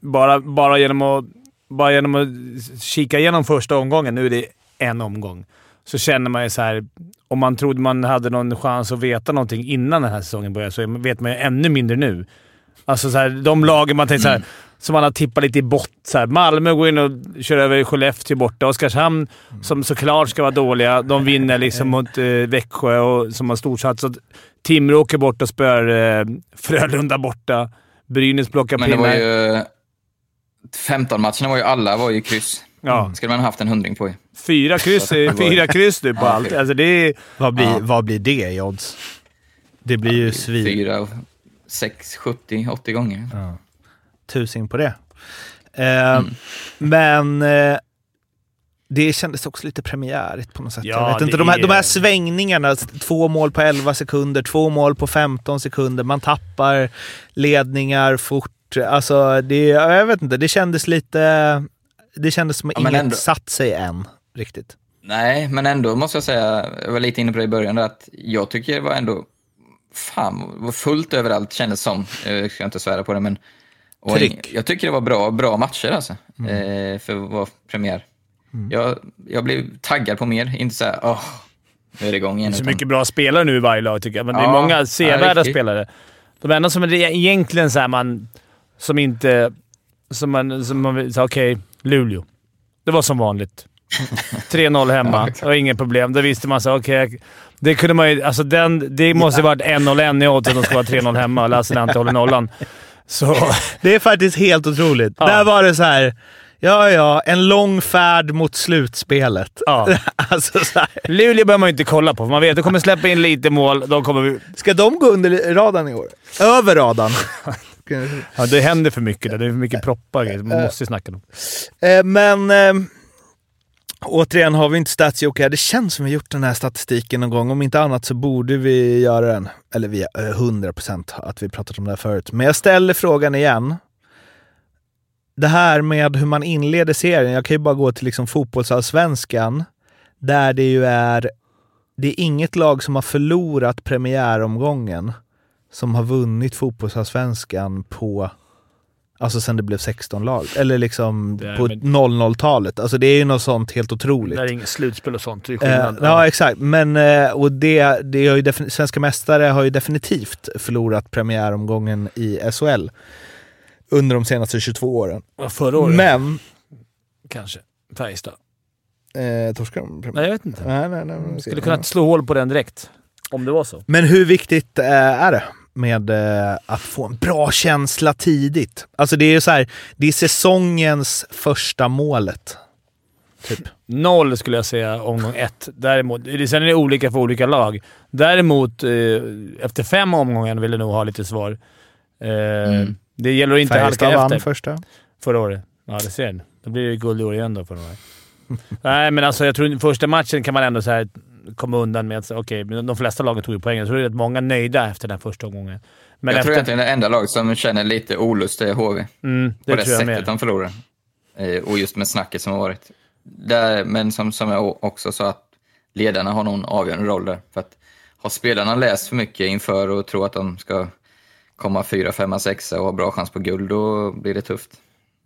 bara, bara, genom att, bara genom att kika igenom första omgången, nu är det en omgång, så känner man ju så här. Om man trodde man hade någon chans att veta någonting innan den här säsongen började så vet man ju ännu mindre nu. Alltså så här, de lagen man tänker så här, som man har tippat lite i bott. Så här, Malmö går in och kör över Skellefteå borta. Oskarshamn, som såklart ska vara dåliga, de vinner liksom mot eh, Växjö och, som har storsatsat. Timrå åker bort och spöar eh, Frölunda borta. Brynäs plockar Men det pinnar. var ju... 15 matcherna var ju alla var ju kryss. Ja. skulle man haft en hundring på ju. Fyra kryss, var- fyra kryss nu på Ja, allt. Alltså det är... Vad blir, Ja. vad blir det i odds? Det blir ju svin. Fyra, sex, 70, 80 gånger. Tusing på det. Eh, Men eh, det kändes också lite premiärigt på något sätt. Ja, jag vet inte, de, här, de här är- svängningarna. Två mål på 11 sekunder, två mål på 15 sekunder. Man tappar ledningar fort. Alltså, det, jag vet inte, det kändes lite... Det kändes som att Ja, inget ändå- satt sig än riktigt. Nej, men ändå måste jag säga, jag var lite inne på det i början, att jag tycker det var ändå, fan, var fullt överallt kändes som. Jag ska inte svära på det, men och Tryck. jag tycker det var bra, bra matcher alltså, eh, för vara premiär. Jag, jag blev taggad på mer, inte så här, åh, nu är det igång igen. så utan- mycket bra spelare nu i varje lag tycker jag, men det är Ja, många sevärda riktigt. spelare. De enda som är det egentligen så här man... Som inte... Som man... Som man så, Okej, Luleå. Det var som vanligt. (laughs) 3-0 hemma. Ja, det var inget problem. Då visste man så okej. det kunde man ju... Alltså den, det måste ju varit 1-0-1 i odds att de ska vara 3-0 hemma och Lassinantti håller nollan. Så... (laughs) Det är faktiskt helt otroligt. Ja. Där var det så här. Ja, ja, en lång färd mot slutspelet. Ja. (laughs) alltså så här. Luleå behöver man ju inte kolla på, för man vet att de kommer släppa in lite mål. De kommer... vi- Ska de gå under radarn i år? Över radarn? (laughs) Ja, det händer för mycket där. Det är för mycket proppar. Man måste ju snacka om. Eh, men eh, återigen har vi inte statsjocke. Det känns som vi gjort den här statistiken någon gång. Om inte annat så borde vi göra den. Eller vi eh, är 100% att vi pratat om det här förut. Men jag ställer frågan igen. Det här med hur man inleder serien. Jag kan ju bara gå till liksom fotbollsallsvenskan. Där det ju är... Det är inget lag som har förlorat premiäromgången som har vunnit fotbollsallsvenskan på Alltså sen det blev 16 lag. Eller liksom är- på men- 00-talet. Alltså det är ju något sånt helt otroligt. Det är inget slutspel och sånt. Det är Eh, ja, exakt. Men eh, och det, det har ju svenska mästare har ju definitivt förlorat premiäromgången i SHL under de senaste 22 åren. Ja, Förra året Men... kanske. Färjestad. Eh, torskar de? Nej, jag vet inte. Nej, nej, nej, nej. Skulle kunna slå hål på den direkt. Om det var så. Men hur viktigt eh, är det med eh, att få en bra känsla tidigt? Alltså det är ju så här, det är säsongens första målet. Typ. Noll skulle jag säga omgång ett. Däremot, sen är det olika för olika lag. Däremot, eh, efter fem omgångar vill jag nog ha lite svar. Eh, Mm. Det gäller att inte halka Färjestad vann efter. första. Förra året. Ja, det ser ni. Då blir det guld i år igen då för några. (laughs) Nej, men alltså jag tror första matchen kan man ändå så här komma undan med att men de flesta lagen tog ju poäng. Jag tror det är många nöjda efter den första omgången. Men jag efter, tror egentligen det enda laget som känner lite olust är HV. mm, på det det tror jag sättet med. de förlorar. Eh, och just med snacket som har varit. Där, men som, som jag också sa, att ledarna har någon avgörande roll där. För att har spelarna läst för mycket inför och tror att de ska komma fyra, femma, sexa och ha bra chans på guld, då blir det tufft.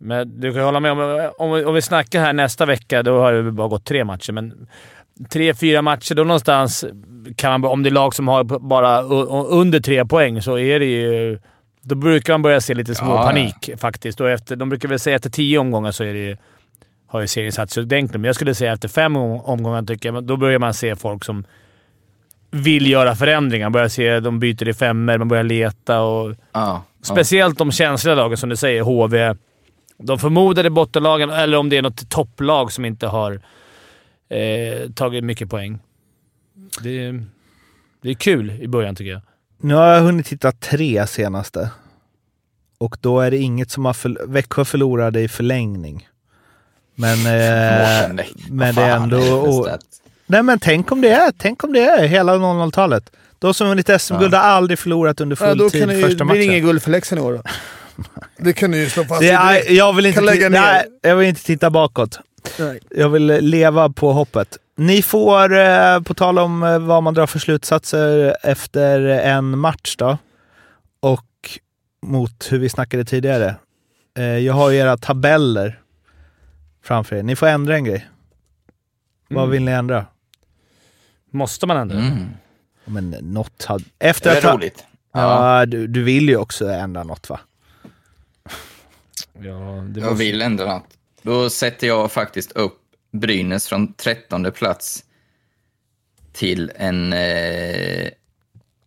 Men du kan hålla med om, om, vi- om vi snackar här nästa vecka, då har det bara gått tre matcher. Men tre, fyra matcher, då någonstans kan man, om det är lag som har bara under tre poäng, så är det ju... Då brukar man börja se lite små Ja, ja. panik faktiskt. Och efter, de brukar väl säga efter tio omgångar så är det, har ju serien satt sig ordentligt. Men jag skulle säga efter fem om- omgångar, tycker jag, då börjar man se folk som vill göra förändringar. Börjar se de byter i femmer, man börjar leta och... Ja, ja. Speciellt de känsliga lagen som du säger, HV. De förmodade bottenlagen, eller om det är något topplag som inte har eh, tagit mycket poäng. Det är, det är kul i början tycker jag. Nu har jag hunnit titta tre senaste. Och då är det inget som har... För... Växjö förlorade i förlängning. Men, eh, men det är ändå... och, nej men tänk om det är, tänk om det är hela 00-talet. De som vunnit SM-guld har aldrig förlorat under Ja, full då tid kan det ju, första blir det matchen. ingen guld för Leksand i år då. (laughs) Det kan du ju slå fast. Det direkt. jag, vill inte lägga titta, ner. nej, jag vill inte titta bakåt. Nej. Jag vill leva på hoppet. ni får, eh, på tal om eh, vad man drar för slutsatser efter en match då, och mot hur vi snackade tidigare. Eh, jag har ju era tabeller framför er. Ni får ändra en grej. Vad Mm. vill ni ändra? Måste man ändå? Mm. Men något hade... Efter Det att är ha- roligt. Ja, Ja, du, du vill ju också ändra något va? Ja, det jag måste- vill ändå något. Då sätter jag faktiskt upp Brynäs från trettonde plats till en eh,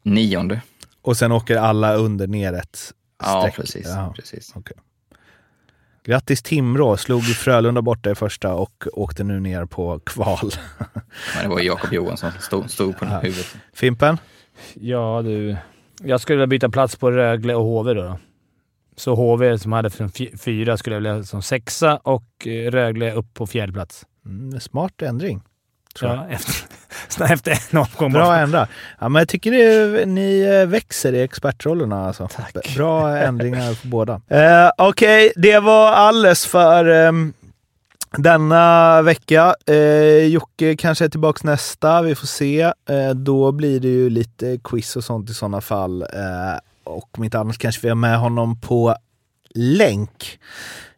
nionde. Och sen åker alla under ner ett Ja, streck. precis. Ja. precis. Grattis Timrå, slog Frölunda borta i första och åkte nu ner på kval. Men det var Jakob Johansson som stod, stod på huvudet. Fimpen? Ja du. Jag skulle vilja byta plats på Rögle och HV då. Så HV som hade från fy- fyra skulle jag vilja som sexa och eh, Rögle upp på fjärde plats. Mm, smart ändring. Ja, (laughs) efter, efter en omgång. Bra ändra. Ja, men jag tycker det, ni eh, växer i expertrollerna. Alltså. B- Bra ändringar på båda. (laughs) Eh, Okej, det var alles för ehm, denna vecka. Eh, Jocke kanske är tillbaka nästa, vi får se. Eh, då blir det ju lite quiz och sånt i sådana fall. Eh, och om inte annars kanske vi har med honom på länk.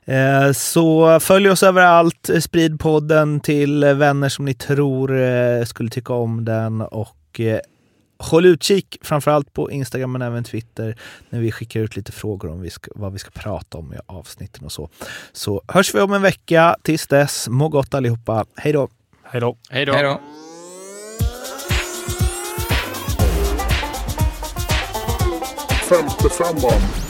Eh, Så följ oss överallt, sprid podden till vänner som ni tror eh, skulle tycka om den och eh, håll utkik framförallt på Instagram men även Twitter när vi skickar ut lite frågor om vi ska, vad vi ska prata om i avsnitten och så. Så hörs vi om en vecka. Tills dess, må gott allihopa. Hej då! Hej då. Hej då. Hej då. Femte femman.